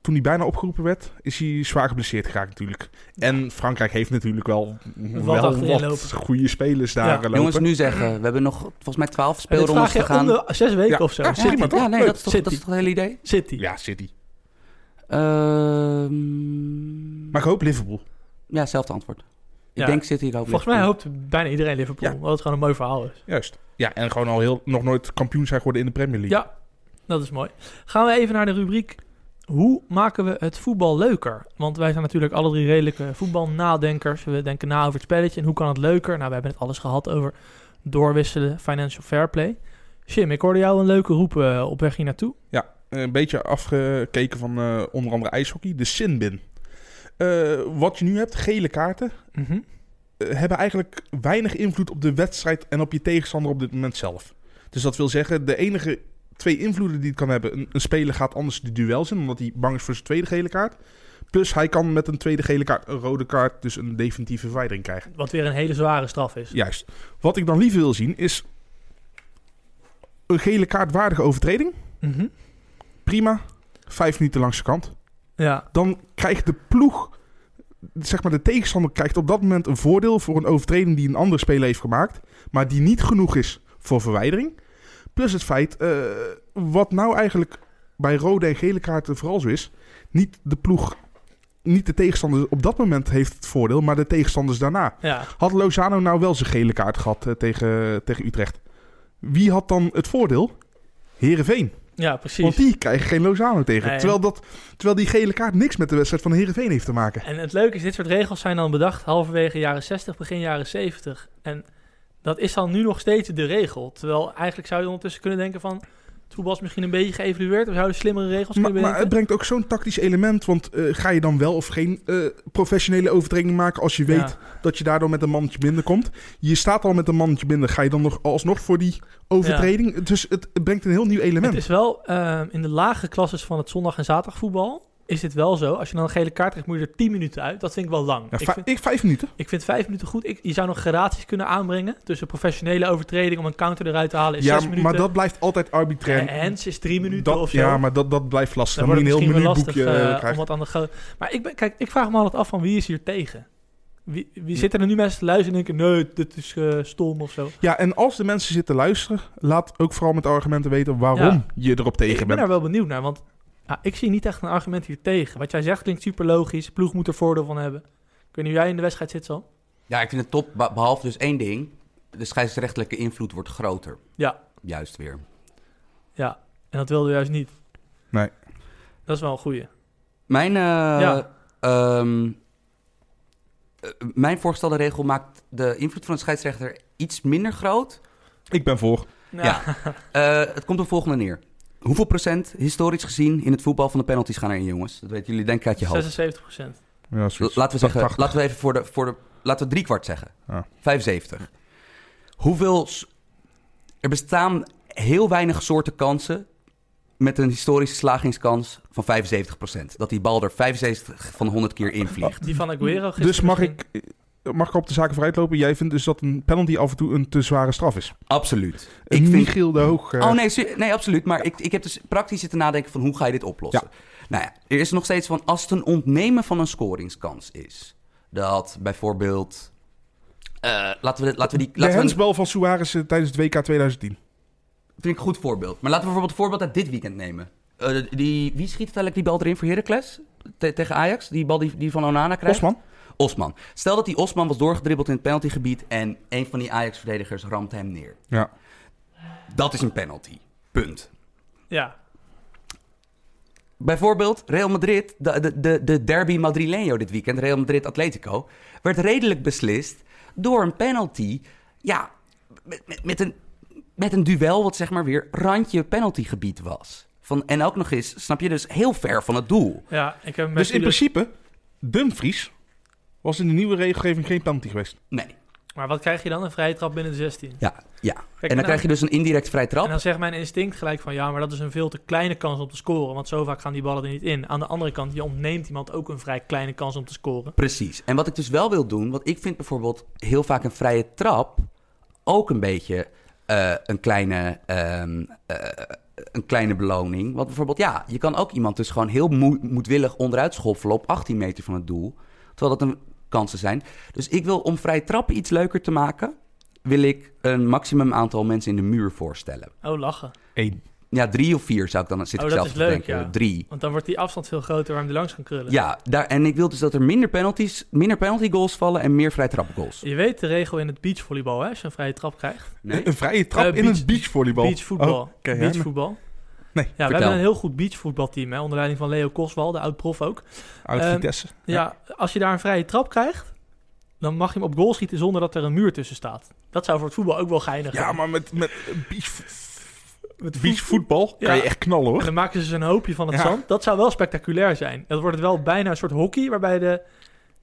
toen hij bijna opgeroepen werd, is hij zwaar geblesseerd geraakt natuurlijk. En Frankrijk heeft natuurlijk wel, wel wat goede spelers daar Ja. lopen. Jongens, nu zeggen, we hebben nog volgens mij twaalf speelrondes te gaan. de zes weken Ja. of zo. Ja, City. zeg maar toch? Ja, nee, dat is, toch, City. dat is toch het hele idee? City. Ja, City. Ehm, Maar ik hoop Liverpool. Ja, hetzelfde antwoord. Ik Ja. denk City, ik hoop Volgens mij hoopt bijna iedereen Liverpool. Ja. Wat het gewoon een mooi verhaal is. Juist. Ja, en gewoon al heel, nog nooit kampioen zijn geworden in de Premier League. Ja, dat is mooi. Gaan we even naar de rubriek. Hoe maken we het voetbal leuker? Want wij zijn natuurlijk alle drie redelijke voetbalnadenkers. We denken na over het spelletje en hoe kan het leuker? Nou, we hebben het alles gehad over doorwisselen, financial fair play. Jim, ik hoorde jou een leuke roep eh, op weg hier naartoe. Ja, een beetje afgekeken van eh, onder andere ijshockey. De sinbin. Eh, wat je nu hebt, gele kaarten, Mhm. eh, hebben eigenlijk weinig invloed op de wedstrijd en op je tegenstander op dit moment zelf. Dus dat wil zeggen, de enige twee invloeden die het kan hebben. Een, een speler gaat anders de duels in, omdat hij bang is voor zijn tweede gele kaart. Plus hij kan met een tweede gele kaart, een rode kaart, dus een definitieve verwijdering krijgen. Wat weer een hele zware straf is. Juist. Wat ik dan liever wil zien is een gele kaartwaardige overtreding. Mhm. Prima. Vijf minuten langs de kant. Ja, dan krijgt de ploeg, zeg maar de tegenstander, krijgt op dat moment een voordeel voor een overtreding die een andere speler heeft gemaakt, maar die niet genoeg is voor verwijdering. Plus het feit, eh, wat nou eigenlijk bij rode en gele kaarten vooral zo is, niet de ploeg, niet de tegenstander op dat moment heeft het voordeel, maar de tegenstanders daarna. ja. Had Lozano nou wel zijn gele kaart gehad eh, tegen, tegen Utrecht? Wie had dan het voordeel? Herenveen. Ja precies. Want die krijgen geen Lozano tegen. Nee. Terwijl, dat, terwijl die gele kaart niks met de wedstrijd van Heerenveen heeft te maken. En het leuke is, dit soort regels zijn dan bedacht halverwege jaren 60, begin jaren 70. En dat is dan nu nog steeds de regel. Terwijl eigenlijk zou je ondertussen kunnen denken van... het voetbal is misschien een beetje geëvalueerd. We zouden slimmere regels Maar, kunnen maar het bedenken. brengt ook zo'n tactisch element. Want eh, ga je dan wel of geen eh, professionele overtreding maken als je weet Ja. dat je daardoor met een mannetje minder komt? Je staat al met een mannetje minder. Ga je dan nog alsnog voor die overtreding? Dus het, het brengt een heel nieuw element. Het is wel eh, in de lage klasses van het zondag- en zaterdagvoetbal... is dit wel zo. Als je dan een gele kaart krijgt, moet je er 10 minuten uit. Dat vind ik wel lang. Ja, ik, vind, ik vijf minuten. ik vind 5 minuten goed. Ik, je zou nog gradaties kunnen aanbrengen... tussen professionele overtreding om een counter eruit te halen is Ja, 6 minuten. maar dat blijft altijd arbitrair. En Hens is 3 minuten dat, of zo. ja, maar dat, dat blijft lastig. Dan moet je een heel minuutboekje eh, eh, om wat aan de. Maar ik, ben, kijk, ik vraag me altijd af van wie is hier tegen? Wie, wie zitten er nu mensen te luisteren en denken, nee, dit is eh, stom of zo. Ja, en als de mensen zitten luisteren, laat ook vooral met argumenten weten waarom Ja. je erop tegen ik ben bent. daar wel benieuwd naar, want ja, ik zie niet echt een argument hier tegen. Wat jij zegt klinkt super logisch, ploeg moet er voordeel van hebben. Ik weet niet hoe jij in de wedstrijd zit. Ja, ik vind het top, be- behalve dus één ding. De scheidsrechtelijke invloed wordt groter. Ja, Juist weer. ja. En dat wilde we juist niet. Nee. Dat is wel een goeie. Mijn, eh, Ja. ehm, eh, mijn voorgestelde regel maakt de invloed van de scheidsrechter iets minder groot. Ik ben voor. Ja. Eh, het komt op volgende neer. Hoeveel procent, historisch gezien, in het voetbal van de penalties gaan erin, jongens? Dat weten jullie denk ik uit je hoofd. 76 procent. Ja, zoiets. L- Laten we zeggen, 80. laten we even voor de, voor de, laten we drie kwart zeggen. Ja. 75. Hoeveel, er bestaan heel weinig soorten kansen met een historische slagingskans van 75%. Dat die bal er 75 van de 100 keer invliegt. Die van Aguero gisteren Dus mag ik, mag ik op de zaken vooruitlopen? Jij vindt dus dat een penalty af en toe een te zware straf is? Absoluut. Ik Ik vind, Michiel de Hoog... eh, oh nee, nee, absoluut. Maar ik, ik heb dus praktisch zitten nadenken van hoe ga je dit oplossen. Nou ja, er is nog steeds van als het een ontnemen van een scoringskans is. Dat bijvoorbeeld... eh, laten we, laten we die... de we, hensbal van Suarez eh, tijdens het WK 2010. vind ik een goed voorbeeld. Maar laten we bijvoorbeeld een voorbeeld uit dit weekend nemen. Eh, die, wie schiet uiteindelijk die bal erin voor Heracles? Te- tegen Ajax? Die bal die, die van Onana krijgt? Osman? Osman. Stel dat die Osman was doorgedribbeld in het penaltygebied... en een van die Ajax-verdedigers ramt hem neer. Ja. Dat is een penalty. Punt. Ja, Bijvoorbeeld Real Madrid, de, de, de, de derby Madrileño dit weekend, Real Madrid-Atletico, werd redelijk beslist door een penalty. Ja, met, met, met een, met een duel wat zeg maar weer randje penaltygebied was. Van, en ook nog eens, snap je, dus heel ver van het doel. ja. Ik heb Dus in principe, Dumfries was in de nieuwe regelgeving geen penalty geweest. Nee. Maar wat krijg je dan? Een vrije trap binnen de 16? Ja, ja. Kijk, en dan krijg je dus een indirect vrij En trap. dan zegt mijn instinct gelijk van ja, maar dat is een veel te kleine kans om te scoren. Want zo vaak gaan die ballen er niet in. Aan de andere kant, je ontneemt iemand ook een vrij kleine kans om te scoren. Precies. En wat ik dus wel wil doen, want ik vind bijvoorbeeld heel vaak een vrije trap ook een beetje eh, een, kleine, ehm, eh, een kleine beloning. Want bijvoorbeeld, ja, je kan ook iemand dus gewoon heel moe- moedwillig onderuit schoffelen op 18 meter van het doel. Terwijl dat een kansen zijn. Dus ik wil om vrije trappen iets leuker te maken, wil ik een maximum aantal mensen in de muur voorstellen. Oh, lachen. Eén. Ja, drie of vier zou ik dan zit Oh, ik zelf is te leuk, denken. ja. Drie. Want dan wordt die afstand veel groter waar hem er langs kan krullen. Ja, daar, en ik wil dus dat er minder penalties, minder penalty goals vallen en meer vrije trap goals. Je weet de regel in het beachvolleybal, hè? Als je een vrije trap krijgt. Nee? Een vrije trap Eh, in het beachvolleybal. Beachvoetbal. Oh, beachvoetbal. Nee, Ja, we hebben een heel goed beachvoetbalteam, hè? Onder leiding van Leo Koswal, de oud-prof ook. Ehm, Vitesse. Ja, als je daar een vrije trap krijgt, dan mag je hem op goal schieten zonder dat er een muur tussen staat. Dat zou voor het voetbal ook wel geinig Ja, zijn. maar met, met beach, Met voet- beachvoetbal Ja. kan je echt knallen En hoor. dan maken ze dus een hoopje van het Ja. zand. Dat zou wel spectaculair zijn. Dat wordt wel bijna een soort hockey, waarbij de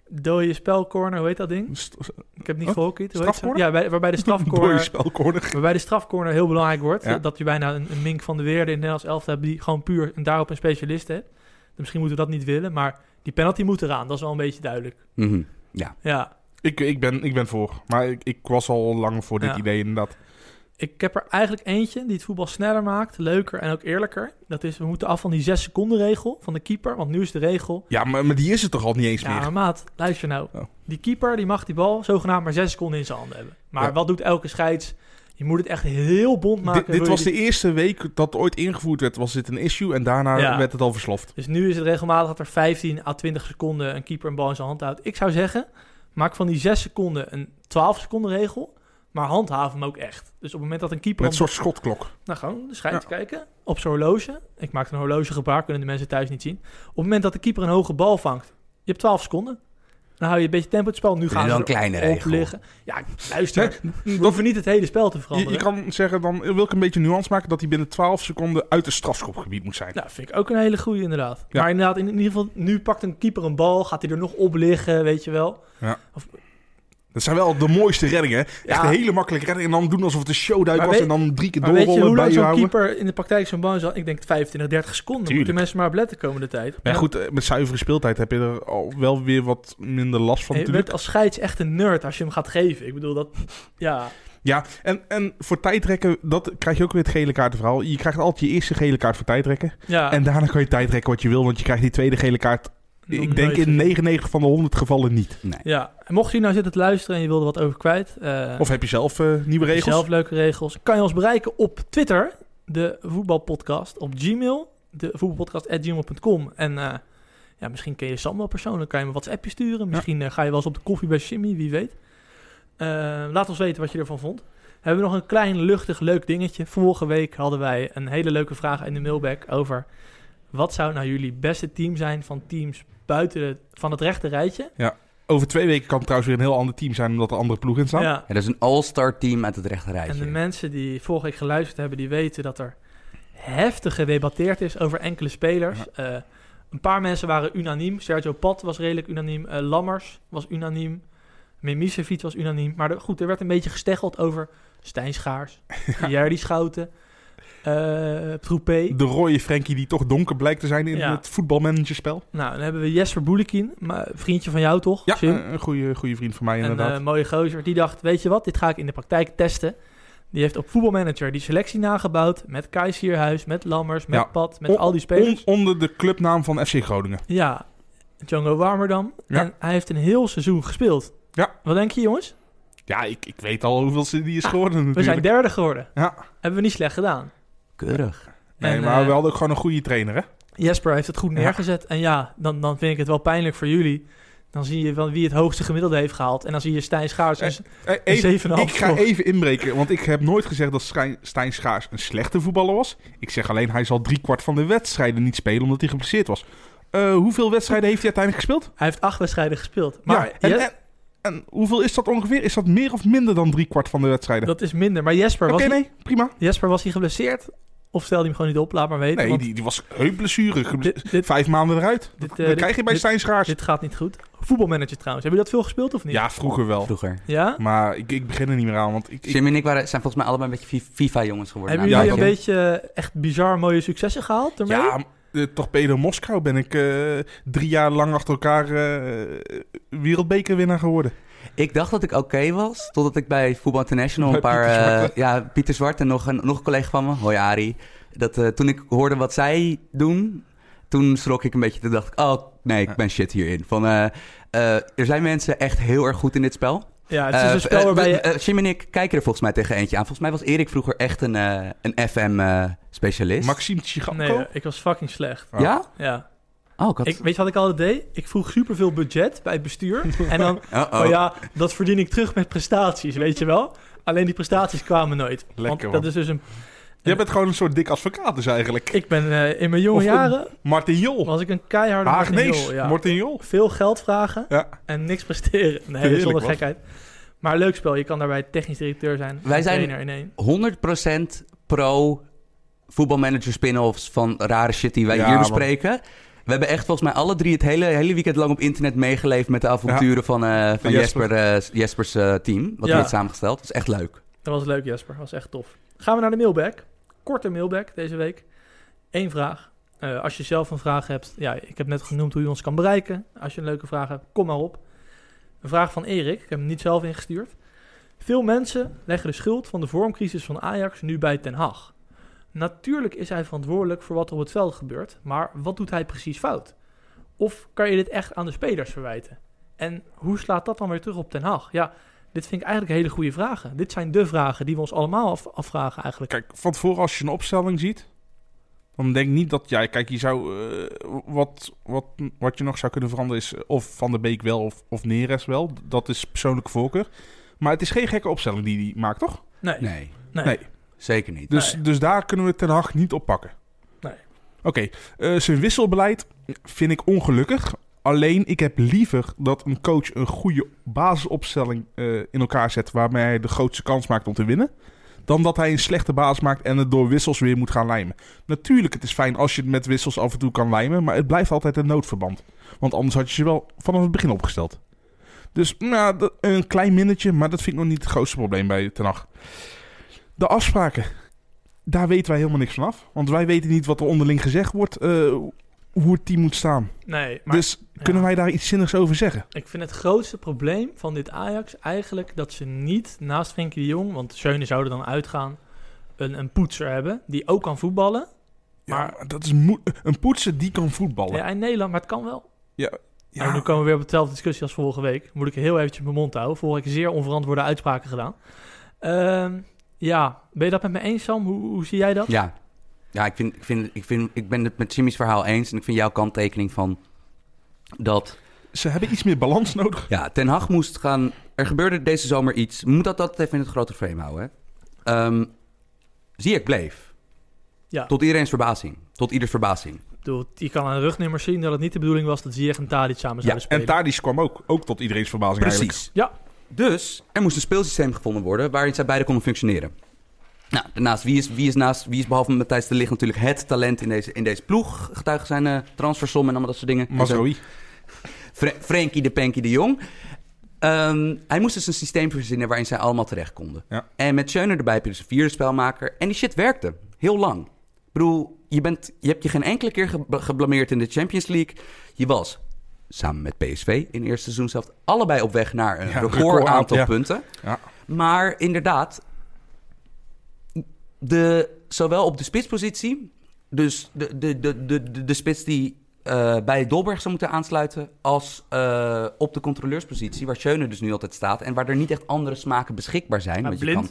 dode spelcorner, hoe heet dat ding? St- Ik heb niet ze? Strafcorner? Ja, bij- waarbij de Dode strafcorner, spelcorner. waarbij de strafcorner heel belangrijk wordt. Ja. Dat je bijna een, een Mink van de Weerde in het Nederlands elftal hebt, die gewoon puur en daarop een specialist hebt. Misschien moeten we dat niet willen, maar die penalty moet eraan. Dat is wel een beetje duidelijk. Mhm. Ja. Ja, Ik, ik, ben, ik ben voor. Maar ik, ik was al lang voor dit Ja. idee inderdaad. Ik heb er eigenlijk eentje die het voetbal sneller maakt, leuker en ook eerlijker. Dat is, we moeten af van die 6 seconden regel van de keeper. Want nu is de regel... Ja, maar, maar die is het toch al niet eens Ja, meer? maar maat, luister nou. Oh. Die keeper die mag die bal zogenaamd maar 6 seconden in zijn handen hebben. Maar Ja. wat doet elke scheids? Je moet het echt heel bond maken. Dit, was de eerste week dat ooit ingevoerd werd, was dit een issue. En daarna Ja. werd het al versloft. Dus nu is het regelmatig dat er 15 à 20 seconden een keeper een bal in zijn hand houdt. Ik zou zeggen, maak van die 6 seconden een 12 seconden regel. Maar handhaaf hem ook echt. Dus op het moment dat een keeper... Met een soort schotklok. Nou, gewoon de scheids kijken. Op zijn horloge. Ik maak een horloge gebaar, kunnen de mensen thuis niet zien. Op het moment dat de keeper een hoge bal vangt, je hebt 12 seconden. Dan hou je een beetje tempo het spel. Nu gaan ze een kleine regel? liggen. Ja, luister. Nee, We hoeven niet het hele spel te veranderen. je kan zeggen, dan wil ik een beetje nuance maken... dat hij binnen 12 seconden uit het strafschopgebied moet zijn. Nou, vind ik ook een hele goede inderdaad. Ja. Maar inderdaad, in, in ieder geval, nu pakt een keeper een bal, gaat hij er nog op liggen, weet je wel. Dat zijn wel de mooiste reddingen. Echt Ja. een hele makkelijke redding. En dan doen alsof het een showduik was. weet- en dan drie keer Maar weet je doorrollen, hoe lang zo'n keeper in de praktijk zo'n bal zal? Ik denk 25, 30 seconden. Tuurlijk. moeten mensen maar op letten komende tijd. Maar ja, goed, eh, met zuivere speeltijd heb je er al wel weer wat minder last van je bent als scheids echt een nerd als je hem gaat geven. Ik bedoel, dat... Ja, Ja, en, en voor tijdrekken, dat krijg je ook weer het gele kaartenverhaal. Je krijgt altijd je eerste gele kaart voor tijdrekken. ja. En daarna kan je tijdrekken wat je wil, want je krijgt die tweede gele kaart... ik denk in gezien. 99 van de 100 gevallen niet. Nee. Ja, en mocht je nou zitten te luisteren en je wilde wat over kwijt... eh, Of heb je zelf eh, nieuwe heb je regels? zelf leuke regels, kan je ons bereiken op Twitter, de voetbalpodcast, op Gmail, de voetbalpodcast.gmail.com. En eh, ja, misschien ken je Sam wel persoonlijk, kan je me een WhatsAppje sturen. Misschien ga je wel eens op de koffie bij Jimmy, wie weet. Laat ons weten wat je ervan vond. Hebben we nog een klein luchtig leuk dingetje. Vorige week hadden wij een hele leuke vraag in de mailback over... wat zou nou jullie beste team zijn van teams buiten de, van het rechte rijtje? Over twee weken kan het trouwens weer een heel ander team zijn, omdat er andere ploegen in staan. Ja, Ja, dat is een all-star team uit het rechte En rijtje. de mensen die vorige week geluisterd hebben, die weten dat er heftig gedebatteerd is over enkele spelers. Eh, een paar mensen waren unaniem. Sergio Pat was redelijk unaniem. Eh, Lammers was unaniem. Mimicevic was unaniem. Maar de- goed, er werd een beetje gesteggeld over Stijn Schaars, Jerdy Schouten, eh Troepé. De rode Frenkie die toch donker blijkt te zijn in Ja. het voetbalmanagerspel. Nou, dan hebben we Jesper Boelekin, maar vriendje van jou toch? Ja, Jim? een een goede, goede vriend van mij Een inderdaad. eh, mooie gozer. Die dacht, weet je wat, dit ga ik in de praktijk testen. Die heeft op voetbalmanager die selectie nagebouwd. Met Kai Sierhuis, met Lammers, met Ja. Pat, met On- al die spelers. on- onder de clubnaam van FC Groningen. Ja, Django Warmerdam. Ja. En hij heeft een heel seizoen gespeeld. Ja. Wat denk je jongens? Ja, ik, ik weet al hoeveel ze die is geworden We zijn derde geworden. Ja, Hebben we niet slecht gedaan. Keurig. nee, En, maar eh, we hadden ook gewoon een goede trainer, hè? Jesper heeft het goed Ja. neergezet. En ja, dan, dan vind ik het wel pijnlijk voor jullie. Dan zie je wel wie het hoogste gemiddelde heeft gehaald. En dan zie je Stijn Schaars Eh, Eh, een even- 7,5 ik ga even inbreken, want ik heb nooit gezegd dat Stijn Schaars een slechte voetballer was. Ik zeg alleen, hij zal driekwart van de wedstrijden niet spelen omdat hij geblesseerd was. Eh, hoeveel wedstrijden heeft hij uiteindelijk gespeeld? Hij heeft acht wedstrijden gespeeld. Maar ja, en, en, en hoeveel is dat ongeveer? Is dat meer of minder dan driekwart van de wedstrijden? dat is minder. Maar Jesper Oké, was, nee, prima. Jesper was hij geblesseerd Of stel die hem gewoon niet op, laat maar weten. Nee, want die, die was heupblessure. Ge- dit, dit, Vijf maanden eruit. dit, eh, Dat dit- krijg je bij dit- Stijn Schaars. dit gaat niet goed. Voetbalmanager trouwens. Hebben jullie dat veel gespeeld of niet? Ja, vroeger wel. Vroeger. Ja? Maar ik, ik begin er niet meer aan, want ik... ik Jim en ik waren, zijn volgens mij allebei een beetje FIFA-jongens geworden. Hebben jullie ja, een beetje eh, echt bizar mooie successen gehaald ermee? ja, de Torpedo Moskou ben ik eh, drie jaar lang achter elkaar eh, wereldbekerwinnaar geworden. Ik dacht dat ik oké was, totdat ik bij Voetbal International een paar... Pieter eh, ja, Pieter Zwart en nog een, nog een collega van me, hoi Arie. Dat, eh, toen ik hoorde wat zij doen, toen schrok ik een beetje. Toen dacht ik, oh nee, ik ben shit hierin. Van, eh, eh, er zijn mensen echt heel erg goed in dit spel. Ja, het is een spel waarbij je... eh, Jim en ik kijken er volgens mij tegen eentje aan. Volgens mij was Erik vroeger echt een, eh, een FM-specialist. Maxime Tchiganko. Nee, ik was fucking slecht. Oh. Ja? Ja. Oh, ik had... Ik, weet je wat ik altijd deed? Ik vroeg superveel budget bij het bestuur. en dan, oh ja, dat verdien ik terug met prestaties, weet je wel? Alleen die prestaties kwamen nooit. Lekker, Want man. dat is dus een... Jij bent gewoon een soort dik advocaat dus eigenlijk. Ik ben eh, in mijn jonge jaren... Martin Jol. was ik een keiharde Haagnees. Martin Jol, ja. Martin Jol. Veel geld vragen Ja. en niks presteren. Nee, Heerlijk, zonder gekheid. Maar leuk spel. Je kan daarbij technisch directeur zijn. Wij zijn- in één. 100% pro voetbalmanager spin-offs van rare shit die wij Ja, hier bespreken. We hebben echt volgens mij alle drie het hele, hele weekend lang op internet meegeleefd met de avonturen van, eh, van Jesper. Jesper, eh, Jespers eh, team. Wat Ja. hij samengesteld. Dat is echt leuk. Dat was leuk, Jesper. Dat was echt tof. Gaan we naar de mailback. Korte mailback deze week. Eén vraag. Als je zelf een vraag hebt, ja, ik heb net genoemd hoe je ons kan bereiken. Als je een leuke vraag hebt, kom maar op. Een vraag van Erik. Ik heb hem niet zelf ingestuurd. Veel mensen leggen de schuld van de vormcrisis van Ajax nu bij Ten Hag. Natuurlijk is hij verantwoordelijk voor wat er op het veld gebeurt, maar wat doet hij precies fout? Of kan je dit echt aan de spelers verwijten? En hoe slaat dat dan weer terug op Ten Hag? Ja, dit vind ik eigenlijk hele goede vragen. Dit zijn de vragen die we ons allemaal af- afvragen eigenlijk. Kijk, van tevoren als je een opstelling ziet, dan denk ik niet dat jij, kijk, je zou, eh, wat, wat, wat je nog zou kunnen veranderen is of Van der Beek wel of, of Neres wel. Dat is persoonlijke voorkeur. Maar het is geen gekke opstelling die hij maakt, toch? Nee, Nee, nee. Nee. Zeker niet. Dus, Nee. dus daar kunnen we Ten Hag niet op pakken. Nee. Oké, eh, zijn wisselbeleid vind ik ongelukkig. Alleen, ik heb liever dat een coach een goede basisopstelling eh, in elkaar zet... waarmee hij de grootste kans maakt om te winnen... dan dat hij een slechte basis maakt en het door wissels weer moet gaan lijmen. Natuurlijk, het is fijn als je het met wissels af en toe kan lijmen... maar het blijft altijd een noodverband. Want anders had je ze wel vanaf het begin opgesteld. Dus nou, dat- een klein minnetje, maar dat vind ik nog niet het grootste probleem bij Ten Hag. De afspraken, daar weten wij helemaal niks van af. Want wij weten niet wat er onderling gezegd wordt, eh, hoe het team moet staan. Nee, maar dus kunnen ja. wij daar iets zinnigs over zeggen? ik vind het grootste probleem van dit Ajax eigenlijk dat ze niet naast Frenkie de Jong, want Schöne zou er dan uitgaan, een, een poetser hebben die ook kan voetballen. Maar dat is een poetser die kan voetballen. Ja, in Nederland, maar het kan wel. Ja, Nou, nu komen we weer op dezelfde discussie als vorige week. Moet ik heel eventjes mijn mond houden. Vorige week zeer onverantwoorde uitspraken gedaan. Ehm, ja, ben je dat met me eens, Sam? Hoe, hoe zie jij dat? Ja, ja ik, vind, ik, vind, ik, vind, ik ben het met Jimmy's verhaal eens. En ik vind jouw kanttekening van dat... Ze hebben iets meer balans nodig. Ja, Ten Hag moest gaan... Er gebeurde deze zomer iets. We moeten dat altijd even in het grote frame houden. Hè? Ehm Ziyech bleef. Ja. Tot iedereen's verbazing. Tot ieders verbazing. Ik je kan aan de rugnummers zien dat het niet de bedoeling was dat Ziyech en Tadic samen Ja, zouden spelen. En Tadic kwam ook, ook tot iedereen's verbazing eigenlijk. Precies. Ja. Dus er moest een speelsysteem gevonden worden waarin zij beide konden functioneren. Nou, daarnaast, wie is, wie is, naast, wie is behalve Matthijs de Ligt natuurlijk het talent in deze, in deze ploeg? Getuige zijn eh transfersom en allemaal dat soort dingen. Mazraoui. Fre Frenkie de Penkie de Jong. Ehm, hij moest dus een systeem verzinnen waarin zij allemaal terecht konden. Ja. En met Schöner erbij heb je dus een vierde spelmaker. En die shit werkte. Heel lang. Ik bedoel, je, bent, je hebt je geen enkele keer ge- geblameerd in de Champions League. Je was samen met PSV in het eerste seizoen zelf allebei op weg naar een Ja, record record aantal ja. punten. Ja. Maar inderdaad, de, zowel op de spitspositie, dus de, de, de, de, de, de spits die eh, bij Dolberg zou moeten aansluiten, als eh, op de controleurspositie, waar Schöne dus nu altijd staat en waar er niet echt andere smaken beschikbaar zijn. Maar want je kan,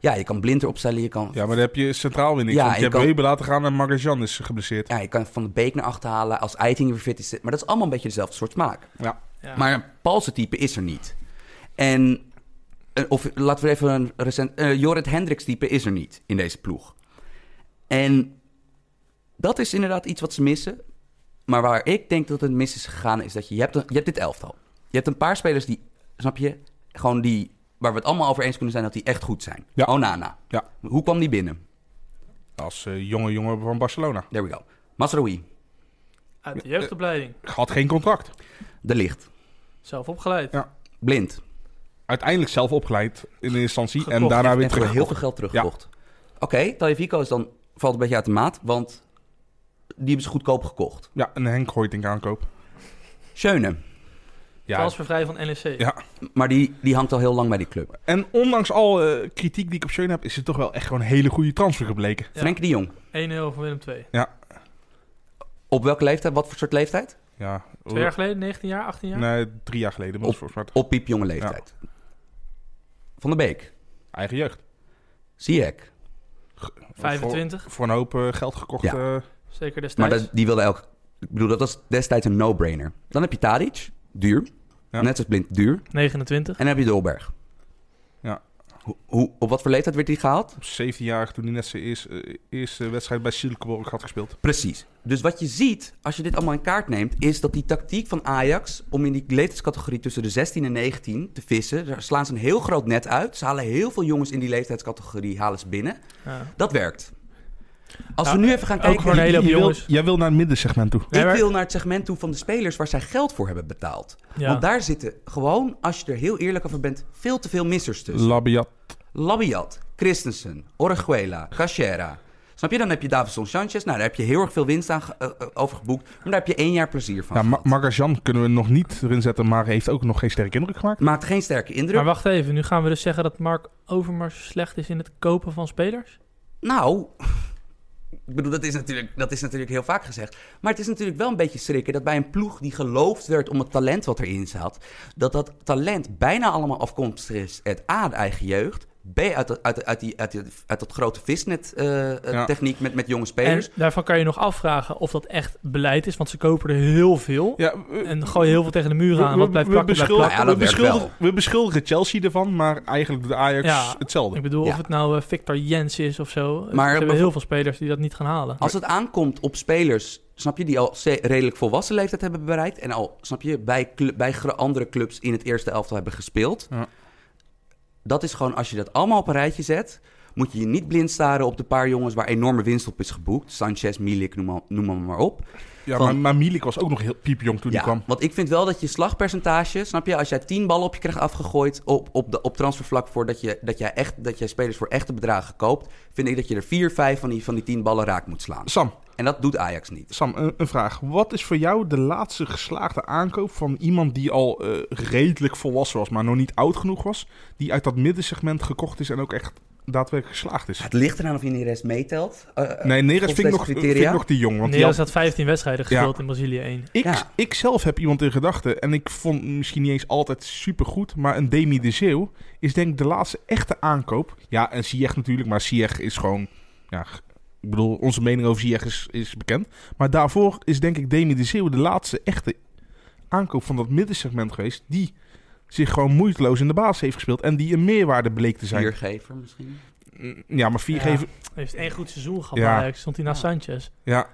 ja, je kan Blind erop stellen, je kan, Ja, maar dan heb je centraal weer niks. Ja, want je je hebt kan- Weber laten gaan en Magajan is geblesseerd. ja, je kan Van de Beek naar achter halen als Eiting weer fit is. Maar dat is allemaal een beetje dezelfde soort smaak. Ja. Ja. Maar een Paulse type is er niet. En, eh, of laten we even een recent... eh Jorrit Hendricks type is er niet in deze ploeg. En dat is inderdaad iets wat ze missen. Maar waar ik denk dat het mis is gegaan, is dat je... Je hebt, een- je hebt dit elftal. Je hebt een paar spelers die, snap je, gewoon die... Waar we het allemaal over eens kunnen zijn dat die echt goed zijn. Ja. Onana. Ja. Hoe kwam die binnen? Als eh, jonge jongen van Barcelona. There we go. Masraoui, Uit de jeugdopleiding. Had geen contract. De Licht, Zelf opgeleid. Ja. Blind. Uiteindelijk zelf opgeleid in eerste instantie. En daarna weer voor heel terug. veel geld teruggekocht. Oké, Tajevico is dan, valt een beetje uit de maat, want die hebben ze goedkoop gekocht. Ja, een Henk Hoytink aankoop. Schöne, Ja, Transfervrij van NEC. Ja. maar die, die hangt al heel lang bij die club. En ondanks al eh, kritiek die ik op Schöne heb, is het toch wel echt gewoon een hele goede transfer gebleken. Ja. Frenkie de Jong, 1-0 van Willem II. op welke leeftijd, wat voor soort leeftijd? Ja. Twee jaar geleden, 19 jaar, 18 jaar? Nee, drie jaar geleden. mij Op piepjonge leeftijd. Van der Beek, eigen jeugd. Ziyech. 25, Voor, voor een hoop eh, geld gekocht. Ja. eh, zeker Maar destijds. dat, die wilde elk... Ik bedoel, dat was destijds een no-brainer. Dan heb je Tadic, duur. Ja. Net als Blind, duur. 29. En dan heb je Dolberg. Ja. Hoe, hoe, op wat voor leeftijd werd hij gehaald? op 17 jaar toen hij net zijn eerste, eh, eerste wedstrijd bij Silkeborg had gespeeld. Precies. Dus wat je ziet, als je dit allemaal in kaart neemt, is dat die tactiek van Ajax om in die leeftijdscategorie tussen de 16 en 19 te vissen, daar slaan ze een heel groot net uit. Ze halen heel veel jongens in die leeftijdscategorie halen ze binnen. Ja. Dat werkt. Als we nu even gaan kijken, een hele wil- jij wil naar het middensegment toe. Ik wil naar het segment toe van de spelers waar zij geld voor hebben betaald. Ja. Want daar zitten gewoon, als je er heel eerlijk over bent, veel te veel missers tussen. Labiat. Labiat, Christensen, Orejuela, Cachera. Snap je? Dan heb je Davison Sanchez. Nou, daar heb je heel erg veel winst aan ge- eh, over geboekt. Maar daar heb je één jaar plezier van Ja, Ma kunnen we nog niet erin zetten, maar heeft ook nog geen sterke indruk gemaakt. Maakt geen sterke indruk. Maar wacht even, nu gaan we dus zeggen dat Mark Overmars slecht is in het kopen van spelers? Nou, ik bedoel, dat is, natuurlijk, dat is natuurlijk heel vaak gezegd. Maar het is natuurlijk wel een beetje schrikken dat bij een ploeg die geloofd werd om het talent wat erin zat, dat dat talent bijna allemaal afkomstig is uit A, de eigen jeugd, B, uit, dat- uit, uit, die, uit, die- uit dat grote visnet-techniek Ja. met, met jonge En spelers. daarvan kan je nog afvragen of dat echt beleid is, want ze kopen er heel veel. Ja, we- En gooien heel veel tegen de muur we- aan. Wat we- blijft we plakken, blijft beschuldigen- plakken. Ja, dat we beschuldigen-. We beschuldigen Chelsea ervan, maar eigenlijk doet Ajax Ja. hetzelfde. Ik bedoel, Ja. of het nou eh, Victor Jens is of zo. Maar ze hebben heel veel spelers die dat niet gaan halen. Als het aankomt op spelers, snap je, die al redelijk volwassen leeftijd hebben bereikt. En al, snap je, bij, bij andere clubs in het eerste elftal hebben gespeeld. Ja. Dat is gewoon, als je dat allemaal op een rijtje zet, moet je je niet blind staren op de paar jongens waar enorme winst op is geboekt. Sanchez, Milik, noem maar, noem maar, maar op. Ja, Van- maar, maar Milik was ook nog heel piepjong toen Ja, hij kwam. want ik vind wel dat je slagpercentage, snap je, als jij 10 ballen op je krijgt afgegooid op, op, de, op transfervlak voordat je, dat jij echt, dat jij spelers voor echte bedragen koopt, vind ik dat je er 4, 5 van die, van die 10 ballen raak moet slaan. Sam, En dat doet Ajax niet. Sam een, een vraag. Wat is voor jou de laatste geslaagde aankoop van iemand die al eh, redelijk volwassen was, maar nog niet oud genoeg was, die uit dat middensegment gekocht is en ook echt daadwerkelijk geslaagd is? Het ligt eraan of je Neres meetelt. Eh, eh, Nee, Neres vind ik, nog, vind ik nog te jong. Want Neres had- had 15 wedstrijden Ja. gespeeld in Brazilië 1. ik, Ja. ik zelf heb iemand in gedachten en ik vond misschien niet eens altijd supergoed, maar een Demi de Zeeuw is denk ik de laatste echte aankoop. Ja, en Ziyech natuurlijk, maar Ziyech is gewoon... Ja, ik bedoel, onze mening over Ziyech is, is bekend. Maar daarvoor is denk ik Demi de Zeeuw de laatste echte aankoop van dat middensegment geweest, die zich gewoon moeiteloos in de basis heeft gespeeld en die een meerwaarde bleek te zijn. Viergever misschien. Mm, Ja, maar vier Ja. geven... Hij heeft één goed seizoen gehad Ja. Ajax. Stond hij naast Ja. Sanchez. Ja,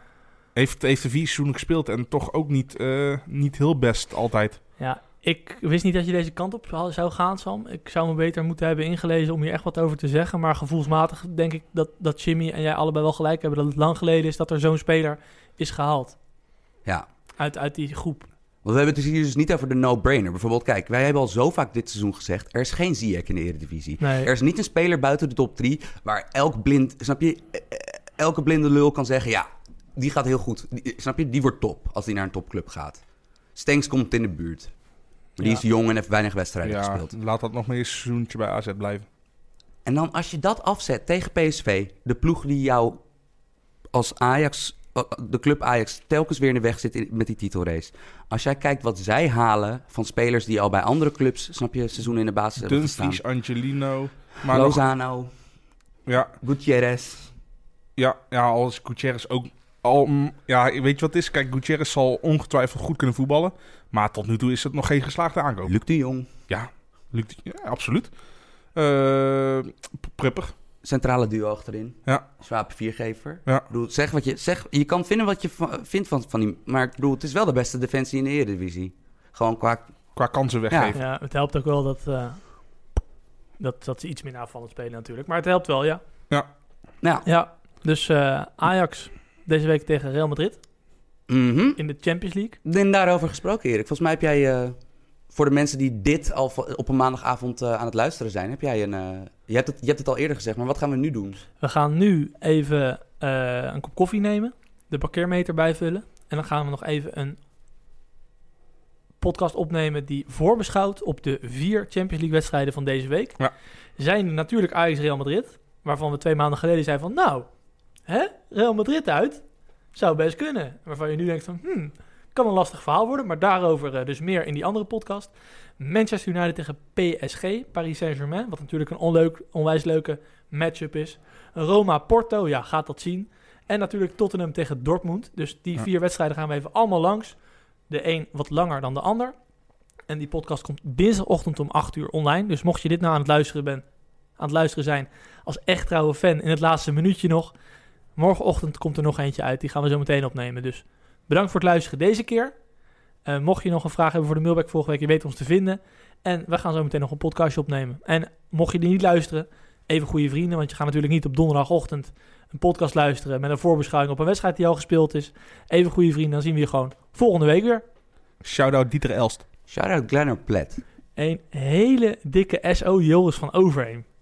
heeft, heeft er vier seizoenen gespeeld en toch ook niet, eh, niet heel best altijd. Ja, ik wist niet dat je deze kant op zou- zou gaan, Sam. Ik zou me beter moeten hebben ingelezen om hier echt wat over te zeggen. Maar gevoelsmatig denk ik dat, dat Jimmy en jij allebei wel gelijk hebben... dat het lang geleden is dat er zo'n speler is gehaald. Ja. Uit, uit die groep. Want we hebben het hier dus niet over de no-brainer. Bijvoorbeeld, kijk, wij hebben al zo vaak dit seizoen gezegd... er is geen Ziyech in de Eredivisie. Nee. Er is niet een speler buiten de top 3... waar elk blind, snap je, eh, eh, elke blinde lul kan zeggen... ja, die gaat heel goed. Die- snap je, die wordt top als die naar een topclub gaat. Stenks komt in de buurt. Maar die Ja. is jong en heeft weinig wedstrijden Ja, gespeeld. laat dat nog maar eens een seizoentje bij AZ blijven. En dan als je dat afzet tegen PSV, de ploeg die jou als Ajax, eh, de club Ajax, telkens weer in de weg zit in- met die titelrace. Als jij kijkt wat zij halen van spelers die al bij andere clubs, snap je, seizoen in de basis hebben. Dumfries, Angelino. Maar nog, Lozano, ja, Gutierrez. ja, ja, als Gutierrez ook... Al, mm, ja, weet je wat het is? Kijk, Gutierrez zal ongetwijfeld goed kunnen voetballen. Maar tot nu toe is het nog geen geslaagde aankoop. Luc de Jong, Lukt, ja, absoluut. Eh Prupper. Centrale duo achterin. Ja. Zwaap viergever. Ja. Ik bedoel, zeg wat je, zeg, je kan vinden wat je vindt van, van die... Maar ik bedoel, het is wel de beste defensie in de Eredivisie. Gewoon qua... Qua kansen weggeven. Ja, het helpt ook wel dat, eh, dat, dat ze iets minder aanvallend spelen natuurlijk. Maar het helpt wel, ja. Nou, Ja, Dus eh, Ajax deze week tegen Real Madrid Mhm. in de Champions League. En daarover gesproken, Erik. Volgens mij heb jij, eh, voor de mensen die dit al op een maandagavond eh, aan het luisteren zijn, heb jij een... eh, je, hebt het, je hebt het al eerder gezegd, maar wat gaan we nu doen? We gaan nu even eh, een kop koffie nemen, de parkeermeter bijvullen. En dan gaan we nog even een podcast opnemen die voorbeschouwt op de vier Champions League wedstrijden van deze week. Ja. Zijn natuurlijk Ajax Real Madrid, waarvan we twee maanden geleden zeiden van nou, hè, Real Madrid uit, zou best kunnen. Waarvan je nu denkt van hmm, kan een lastig verhaal worden, maar daarover eh, dus meer in die andere podcast. Manchester United tegen PSG, Paris Saint-Germain, wat natuurlijk een onleuk, onwijs leuke matchup is. Roma-Porto, ja, gaat dat zien. En natuurlijk Tottenham tegen Dortmund. Dus die Ja. vier wedstrijden gaan we even allemaal langs. De een wat langer dan de ander. En die podcast komt dinsdagochtend om 8 uur online. Dus mocht je dit nou aan het luisteren, ben, aan het luisteren zijn als echt trouwe fan in het laatste minuutje nog. Morgenochtend komt er nog eentje uit. Die gaan we zo meteen opnemen. Dus bedankt voor het luisteren deze keer. Eh, mocht je nog een vraag hebben voor de mailback volgende week, je weet ons te vinden. En we gaan zo meteen nog een podcastje opnemen. En mocht je die niet luisteren, even goede vrienden. Want je gaat natuurlijk niet op donderdagochtend een podcast luisteren met een voorbeschouwing op een wedstrijd die al gespeeld is. Even goede vrienden, dan zien we je gewoon volgende week weer. Shout-out Dieter Elst. Shout-out Glenner Plet. Een hele dikke SO Joris van Overheem.